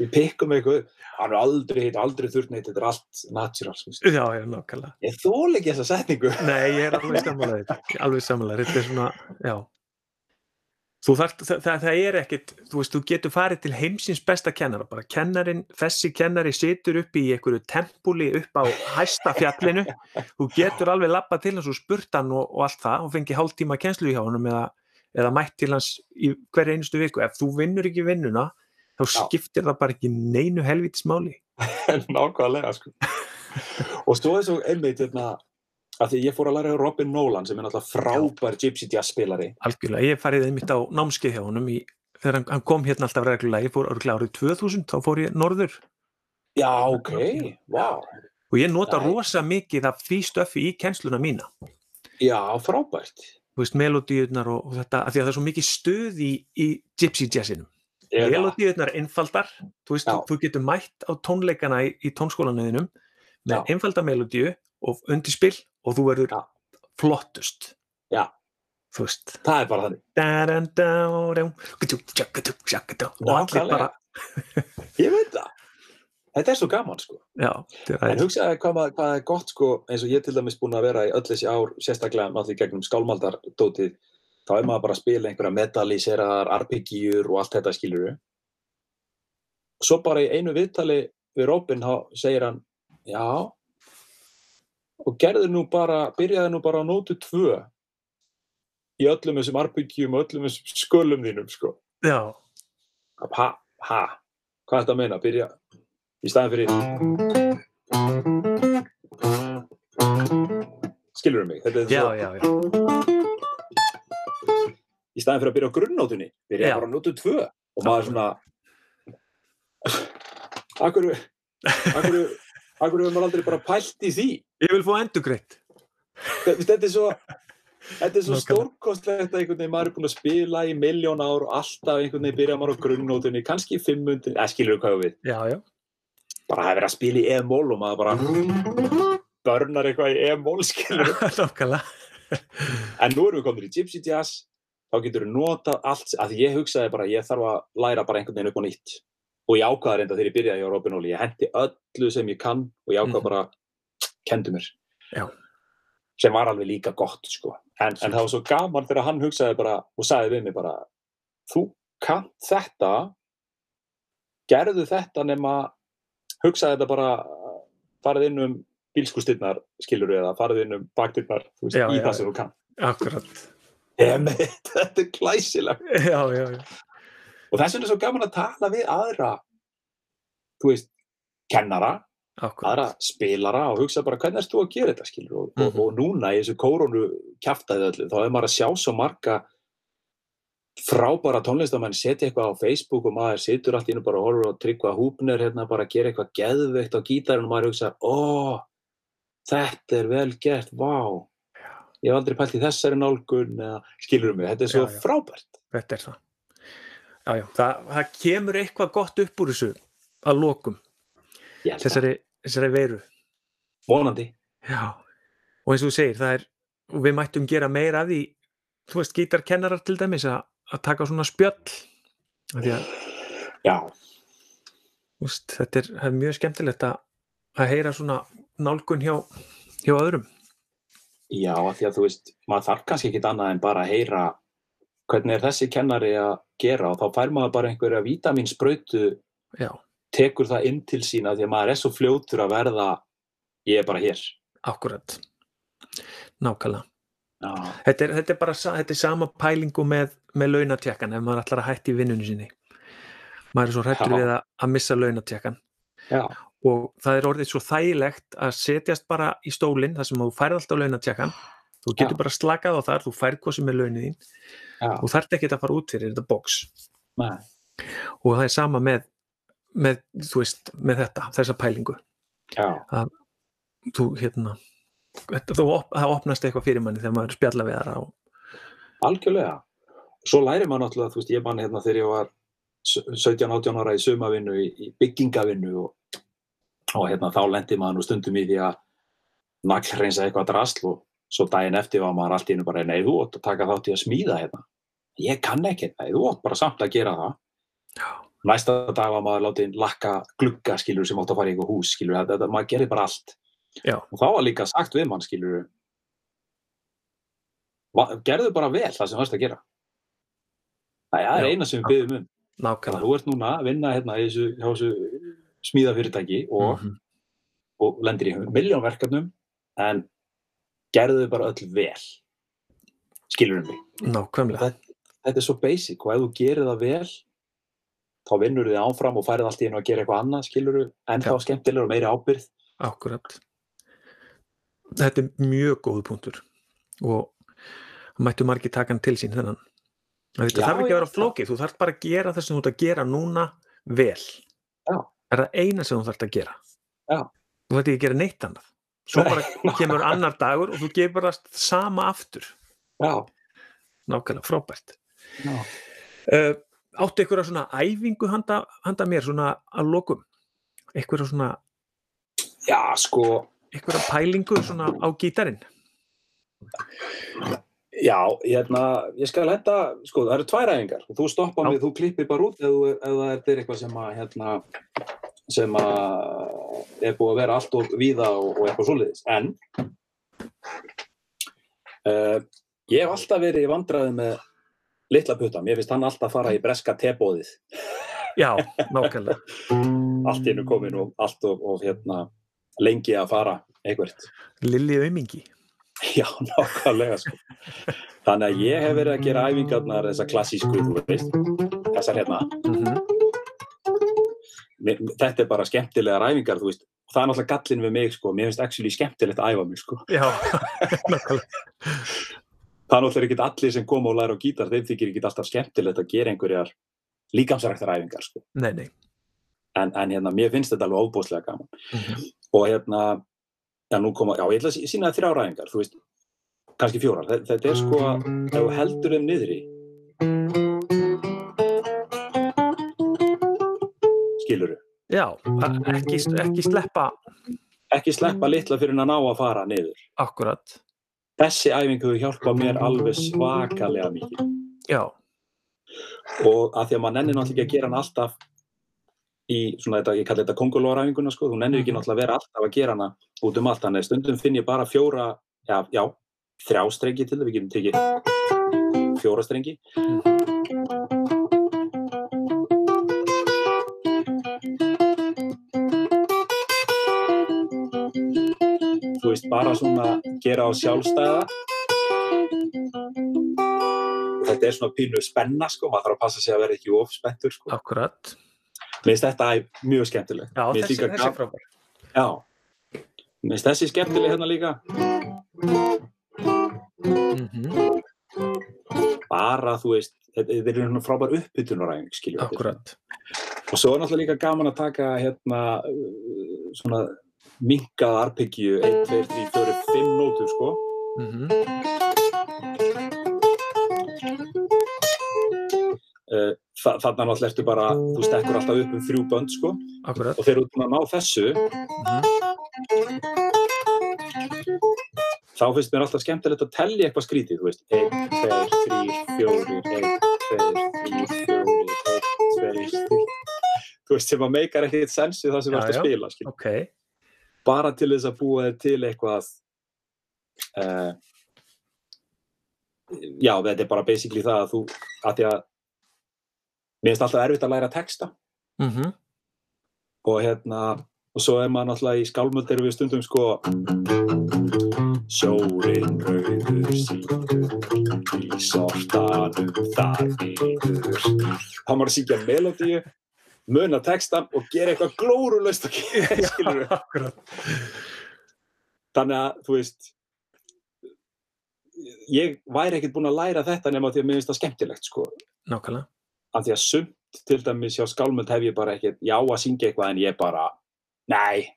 við pikkum eitthvað hann er aldrei hitt, aldrei þurft neitt, þetta er allt natural sko. Já, já, nákvæmlega. ég þól ekki þessa setningu Nei, ég er alveg sammálaðið. Alveg sammálaðið. Þetta er svona, já. Þú þarft, það, það, það er ekkit, þú veist, þú getur farið til heimsins besta kennara, bara kennarin, þessi kennari situr upp í einhverju tempúli upp á hæsta fjallinu, þú getur alveg lappað til hans og spurt hann og, og allt það og fengið hálftíma kennslu hjá honum eða, eða mætt til hans í hverja einustu viku. Ef þú vinnur ekki vinnuna, þá Já. skiptir það bara ekki neinu helvitismáli. nákvæmlega sko. og svo er svo einmitt hérna, að því ég fór að læra Robin Nolan sem er náttúrulega frábær gypsy jazz spilari Algjörlega, ég farið einmitt á námskeið hjá honum í, þegar hann, kom hérna alltaf reglulega, ég fór árið 2000, þá fór ég norður já, ok, wow og ég nota Nei. rosa mikið af því stöffi í kennsluna mína já, frábært þú veist, melodíurnar og, og þetta, af því að það er svo mikið stuð í, í gypsy jazzinum Er einfaldar þú veist, þú, þú getur mætt á tónleikana í, í tónskólanuðinum með einfalda melodíu og undirspill og þú verður Já. flottust. Já. þú veist. Það er bara þannig. Og allir bara ég veit það. Þetta er svo gaman sko. Já, en hugsaði hvað, hvað er gott sko eins og ég til dæmis búin að vera í öll þessi ár sérstaklega náttúrulega gegnum skálmaldardótið þá er maður bara að spila einhverja metalliseraðar arpeggjur og allt þetta skilur og svo bara í einu viðtali við Robin þá segir hann já og gerðu nú bara, byrjaði nú bara á nótu tvö í öllum þessum arpeggjum og öllum þessum skölum þínum sko. Já, ha, ha, hvað er þetta að meina? Byrja í staðin fyrir skilur mig? Þetta er já, svo, já, já, í staðin fyrir að byrja á grunnnótunni. Byrja bara á nótu tvö. Og maður svona akkur akkur hefur maður aldrei bara pælt í því? Ég vil fá endugreitt þetta þetta er svo Þetta er svo stórkostlegt að einhvern veginn maður er búin að spila í miljón ár og alltaf einhvern veginn byrja maður á grunnnótunni, kannski í 500, eða skilur þú hvað við, já, já, bara það er verið að spila í e-mól og maður bara börnar eitthvað í e-mól, skilur En nú erum við komin í Gypsy Jazz, þá getur við notað allt, að ég hugsaði bara, ég þarf að læra bara einhvern veginn upp á nýtt. Og ég ákvaði reynda þegar ég byrjaði hjá Robin Óli, ég hendi öllu sem ég kann og ég ákvaði Mhm. bara, kendu mér. Já. Sem var alveg líka gott, sko. En, en það var svo gaman þegar hann hugsaði bara og sagði við mig bara, þú kann þetta, gerðu þetta nema, hugsaði þetta bara, farið inn um bílskústirnar, skilur eða farið inn um þú Já, í já, það sem þú kann. akkurat þetta er glæsileg já, já, já, og þess vegna er svo gaman að tala við aðra þú veist, kennara akkurat. aðra spilara og hugsa bara hvernig erst þú að gera þetta skilur og, og, Mhm. og núna í þessu kórónu kjaftaði öllu, þá er maður að sjá svo marga frábæra tónlistamenn setja eitthvað á Facebook og maður situr allt í innu bara og horfur og tryggva húpnir hérna bara að gera eitthvað geðveikt á gítarinn og maður hugsa, ó þetta er vel gert, vá ég hef aldrei pælt í þessari nálgun eða skilur mig, þetta er svo Já, já. frábært Þetta er það. Já, já, það, það kemur eitthvað gott upp úr þessu að lokum, þessari, þessari veiru. vonandi Já, og eins og þú segir, það er, við mættum gera meira af því, þú veist, gítarkennarar til dæmis að, að taka svona spjöll. Því að, já, veist, þetta er, er mjög skemmtilegt að, að heyra svona nálgun hjá, hjá öðrum. Já, af því að þú veist, maður þarf kannski ekki annað en bara að heyra hvernig er þessi kennari að gera og þá fær maður bara einhverja vítaminsprautu, Já, tekur það inn til sína því að maður er svo fljótur að verða, ég er bara hér. akkurat. Nákvæmlega. Þetta er, þetta er bara þetta er sama pælingu með, með launatjekkan ef maður ætlar að hætti vinnunni sinni. Maður er svo hrættur Já. við að, að missa launatjekkan. já, og það er orðið svo þægilegt að setjast bara í stólinn þar sem þú færð alltaf launatjekkan þú getur Já. bara slakað á þar, þú færð hvað sem er launin þín já, og þarft ekki að fara út fyrir þetta box. Nei, og það er sama með, með, þú veist, með þetta, þessa pælingu. Já, þú, hérna þetta, þú, það opnast eitthvað fyrir manni þegar maður spjalla við þar á algjörlega. Svo lærir maður náttúrulega, þú veist, ég man hérna þegar ég var 17-18 ára í sumavinnu, í byggingavinnu og, og hérna þá lendi maður nú stundum í því að naglhreinsa eitthvað drasl og svo daginn eftir var maður allt í einu bara, nei, þú átt að taka þátt í að smíða hérna. Ég kann ekki, nei, þú átt bara samt að gera það. Já. Næsta dag var maður látið lakka glugga, skilur, sem átt að fara í eitthvað hús, skilur, þetta, þetta, maður gerir bara allt. Já. Og þá var líka sagt við mann, skilur, gerðu bara vel það sem þú varst að gera. Það er Já. eina sem við byggðum um. Þú ert núna að vinna hérna í þessu smíðafyrirtæki og, Mhm. og lendir í miljón verkefnum en gerðu þau bara öll vel. Skilur um mig. nákvæmlega, Þetta er svo basic og ef þú gerir það vel þá vinnur þið áfram og færið allt í einu að gera eitthvað annað, skilur þau, en þá Já. skemmtilegur og meiri ábyrð. akkurat þetta er mjög góð punktur og mættu margir taka hann til sín þennan þetta Já, þarf ekki að vera flókið, þú þarf bara að gera það sem þú ert að gera núna vel Já. Er það eina sem þú þarf að gera? Já. þú þarf ekki að gera neitt annað. Svo bara kemur annar dagur og þú gefur bara sama aftur. Já, nákvæmlega frábært. Uh, áttu einhverja svona æfingu handa, handa mér svona að lokum? Einhverja svona Já, sko, einhverja pælingu svona á gítarinn já, hérna, ég skal henda, sko, það eru tvær æfingar og þú stoppa Já. mig, þú klippir bara út ef, þú- ef það er til eitthvað sem að, hérna, sem að er búið að vera allt og víða og, og eitthvað svoleiðis. En uh, ég hef alltaf verið í vandræði með litla putta. Mér finnst hann alltaf fara í breska tebóðið. já, nákvæmlega Allt hennu komin og allt og, og hérna, lengi að fara eitthvert. Lilli aumingi Já, nákvæmlega sko. Þannig að ég hef verið að gera æfingarnar þessar klassísku, þú veist, þessar hérna. mm Mér- Þetta er bara skemmtilegar æfingar, þú veist. Það er náttúrulega gallin við mig, sko. Mér finnst actually skemmtilegt að æfa mig, sko. já, nákvæmlega Það er náttúrulega ekki allir sem koma og læra á gítar, þeim þykir ekki alltaf skemmtilegt að gera einhverjar líkamsræktar æfingar, sko. nei, nei En, en hérna, mér finnst þetta alveg óbúslega gaman. mm Og hérna, já, nú koma, já, ég ætla að sí- sýna þér þrjár æfingar, þú veist, kannski fjórar. Þe- Þetta er sko að, ef þú heldur þeim niðri, skiluru, já, a- ekki, ekki sleppa ekki sleppa litla fyrir að ná að fara niður. akkurat, Þessi æfing hefur hjálpað mér alveg svakalega mikið. já, Og að því að maður nennir náttúrulega ekki að gera hann alltaf í svona þetta, ég kalli þetta kongolóræfinguna sko, þú nennir ekki náttúrulega að vera alltaf að gera hana út um allt, þannig stundum finn ég bara fjóra, já, já, þrjá strengi til það, við getum tekið fjóra strengi. Þú veist, bara svona gera á sjálfstæða. Þetta er svona pínu spenna sko, maður þarf að passa sig að vera ekki of spenntur sko. akkurat Mér finnst þetta mjög skemmtilegt. já, þessi, þessi frábær Já. Mér finnst þessi skemmtileg hérna líka. Mhm, Bara, þú veist, þetta þetta er svona frábær uppbytunaræðing, Akkurat. Og svo er náttúrulega líka gaman að taka hérna uh, svona minkað arpeggju, 1, 2, 3, 4, 5 nótur, sko. Mhm, Uh, þa þarna náttúrulega ertu bara, þú stekkur alltaf upp um þrjú bönd, sko. Akkurat. Og þegar þú ert búin að ná þessu, Mhm, þá finnst mér alltaf skemmtilegt að tellja eitthvað skrítið, þú veist, 1, 2, 3, 4, 1, 2, 3, 4, 1, 2, 3, þú veist, sem að meikar ekkert sens í það sem þú ert að spila, skil. Ok. Bara til þess að búa þér til eitthvað, uh, já, þetta er bara basically það að þú, að því að, mér finnst alltaf erfitt að læra texta. Mhm, og hérna, og svo er maður náttúrulega í skálmöld erum við stundum sko Sjórin rauður síður í sortanum þar niður. Þá maður að syngja melodíu muna textan og gera eitthvað glórulaust að gera, skilur við Akkurat. þannig að, þú veist ég væri ekkert búinn að læra þetta nema því að mér finnst það skemmtilegt sko. Nákvæmlega. af því að sumt til dæmis hjá skálmöld hef ég bara ekkert, já að syngja eitthvað en ég bara, nei.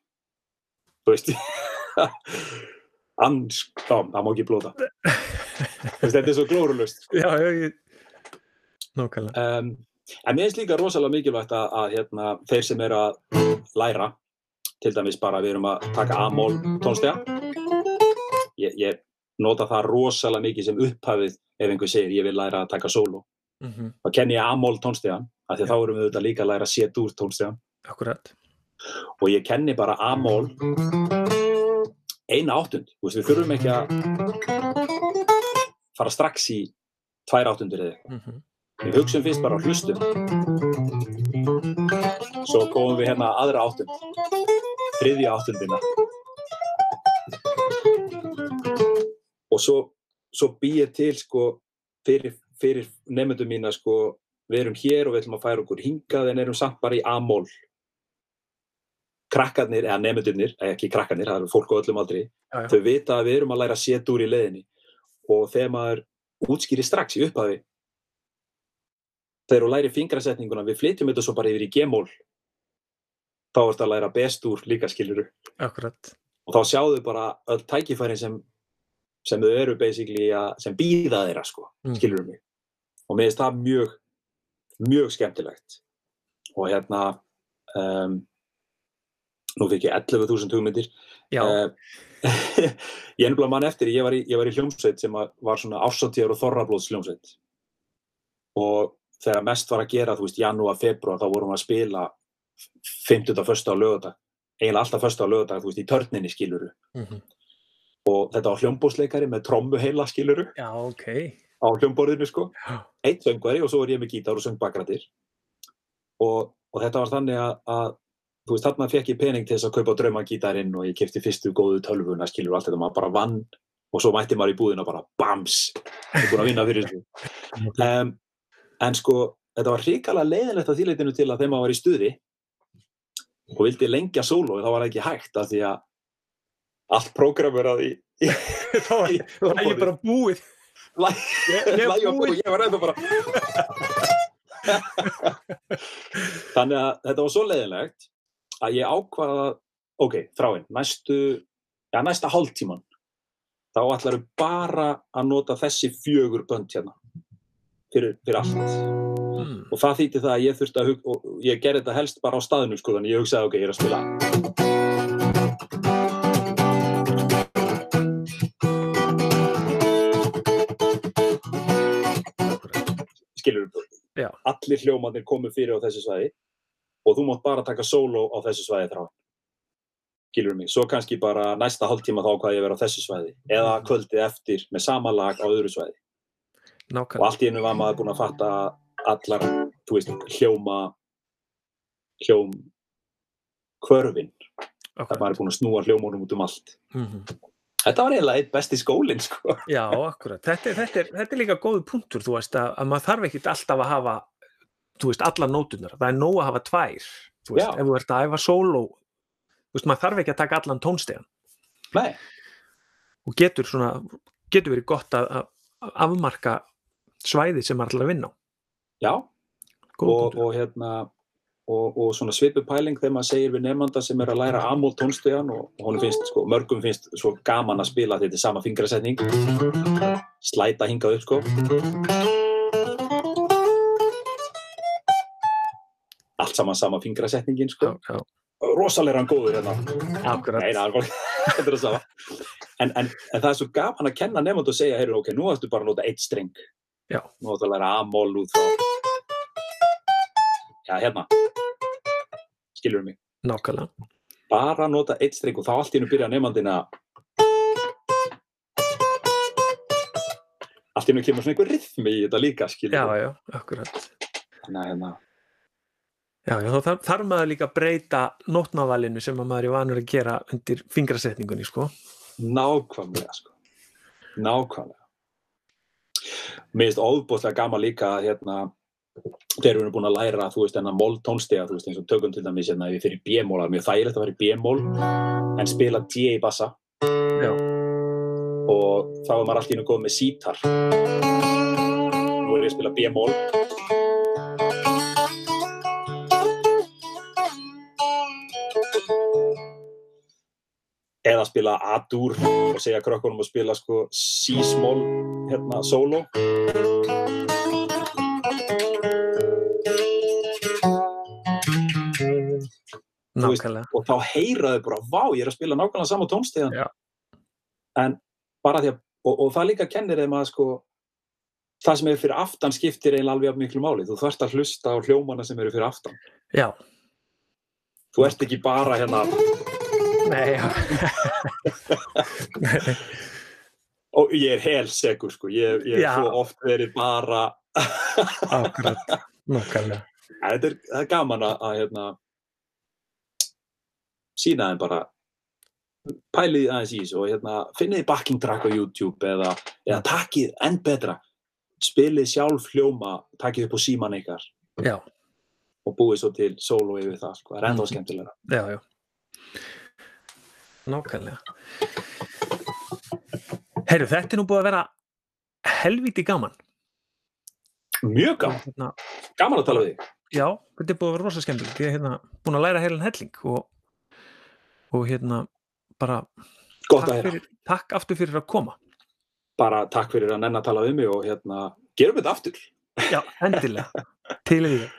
Þú veist ans, þá, það má ekki blóta. Þetta er svo glórulust Já, já, ég... Nákvæmlega. um, en mér finnst líka rosalega mikilvægt að, að hérna, þeir sem eru að læra til dæmis bara við erum að taka A-mól tónstega ég, ég nota það rosalega mikið sem upphafið ef einhver segir ég vil læra að taka sóló. Mhm, þá kenni ég A-mól tónstegan af því að þá erum við auðvitað líka að læra C-dúr tónstegan Akkurat. og ég kenni bara A-mól eina áttund. Þú veist, við þurfum ekki að fara strax í tvær áttundur eða eitthvað. Mhm, við hugsaum fyrst bara á hlustum. Svo komum við hérna að aðra áttund. Þriðja áttundina. Og svo, svo bý ég til sko fyrir, fyrir nefndum mína sko við erum hér og við ætlum að færa okkur hingað en erum samt bara í A-mól krakkarnir, eða nefndunir ekki krakkarnir, það eru fólk á öllum aldri Já, já. þau vita að við erum að læra sétur í leiðinni og þegar maður útskýri strax í upphafi þegar þú læri fingrasetninguna við flytjum þetta svo bara yfir í G-mól þá ertu að læra bestúr líka skiluru Akkurat. og þá sjáðu bara öll tækifærin sem sem þau eru basically að, sem býða þeirra sko, Mm. skilur mig og mér finnst það mjög mjög skemmtilegt og hérna um, nú fikk ég 11.000 hugmyndir Já, Eh, ég ennbla mann eftir, ég var í, ég var í hljómsveit sem var svona ásáttíðar og þorrablóðs hljómsveit og þegar mest var að gera, þú veist, janúar, februar, þá vorum við að spila 50. fyrsta á lögadag eiginlega alltaf fyrsta á lögadag, þú veist, í törninni skiluru mhm. og þetta var hljómbóðsleikari með trommu heila skiluru já, ok. á hljómborðinu sko Já. einn söngvari og svo var ég með gítar og söngbakrættir og, og þetta var þannig að, að þú veist, þarna fekk ég pening til þess að kaupa draumagítarinn og ég kefti fyrstu góðu tölvuna skilur allt þetta, maður bara vann og svo mætti maður í búðina bara BAMS ég er búin að vinna fyrir þessu um, en sko, þetta var hrikalega leiðilegt að þýleitinu til að þegar maður var í stuði og vildi lengja sóló þá var það ekki hægt af því að allt prógramur að því Það var lægi bara búið. Læ- Ég, ég var búið, búið. ég var ennþá bara Þannig að þetta var svo leiðilegt að ég ákvaða ok, þráinn, næstu já, næsta hálftíman þá ætlaru bara að nota þessi fjögur bönd hérna fyrir, fyrir allt. Mm. og það þýtti það að ég þurfti að og ég gerði þetta helst bara á staðinu sko þannig ég hugsaði ok, ég er að spila skilur Já. allir hljómanir komu fyrir á þessu svæði og þú mátt bara taka sóló á þessu svæði þrá skilur mig, svo kannski bara næsta hálftíma þá hvað ég verið á þessu svæði eða kvöldið eftir með sama lag á öðru svæði og Nákvæmlega. allt í einu var maður búinn að fatta allar, þú veist, hljóma hljóm hvörfin, það maður er búinn að snúa hljómunum út um allt Mhm. þetta var eiginlega eitt besti skólinn sko. Já, akkurat. Þetta, þetta, er, þetta er líka góð punktur, þú veist, að, að maður þarf ekkit alltaf að hafa, þú veist, alla nótunar. Það er nóg að hafa tvær. Þú veist, Já. ef þú ert að æfa sóló, þú veist, maður þarf ekki að taka allan tónstegan nei, og getur svona, getur verið gott að, að afmarka svæði sem maður ætlar að vinna á já, og, og hérna og, og svona svipu pæling þegar maður segir við nefnanda sem er að læra amól tónstöðan og, og honum finnst, sko, mörgum finnst svo gaman að spila þetta er sama fingrasetning slæta hingað upp, sko saman sama fingrasetningin, sko já, já, rosalega er hann góður hérna Nei, það er. En, en, en það er svo gaman að kenna nefnand og segja, heyrðu, ok, nú ættu bara að nota eitt streng. Já. Nú ættu að læra A-mól út frá. Já, hérna. Skilur mig. nákvæmlega, Bara nota eitt streng og þá allt í hennu byrja nefnandinn að allt í hennu kemur svona einhver rithmi í þetta líka, skilur já, mig. já, akkurat Þannig að hérna, já, já, þá þarf, maður líka að breyta nótnavalinu sem að maður er vanur að gera undir fingrasetningunni, sko nákvæmlega, sko. Nákvæmlega. Mér finnst óbúðslega gaman líka að hérna, þegar við erum búin að læra, þú veist, enna mól tónstega, þú veist, eins og tökum til dæmis hérna, ef ég fyrir B-mól, það er mjög þægilegt að fara í B-mól, en spila D í bassa. Já. Og þá er maður allt í hennu góð með sítar. Nú er ég að spila B-mól. Eða spila A-dur og segja krökkunum að spila sko C-smól, hérna, solo. veist, og þá heyraðu bara, vá, ég er að spila nákvæmlega sama tónstíðan en bara því að, og, og það líka kennir þeim að sko það sem er fyrir aftan skiptir eiginlega alveg jafn miklu máli. Þú þarft að hlusta á hljómana sem eru fyrir aftan. Já, þú ert ekki bara hérna nei, já. Og ég er hel segur sko. Ég, er svo oft verið bara akkurat, En þetta er, það er gaman að, að hérna sína þeim bara pælið aðeins í þessu og hérna finnið backing track á YouTube eða, eða takið enn betra. Spilið sjálf hljóma takið upp á síman ykkar. Já, og búið svo til solo yfir það sko. það er enda Mhm. skemmtilega já, já nákvæmlega. Heyrðu, þetta er nú búið að vera helvíti gaman. Mjög gaman, hérna, gaman að tala við þig. Já, þetta er búið að vera rosa skemmtilegt. Ég er hérna búin að læra heilan helling og, og hérna bara takk, fyrir, takk aftur fyrir að koma. Bara takk fyrir að nenn að tala við mig og hérna gerum við þetta aftur. Já, endilega. Til í því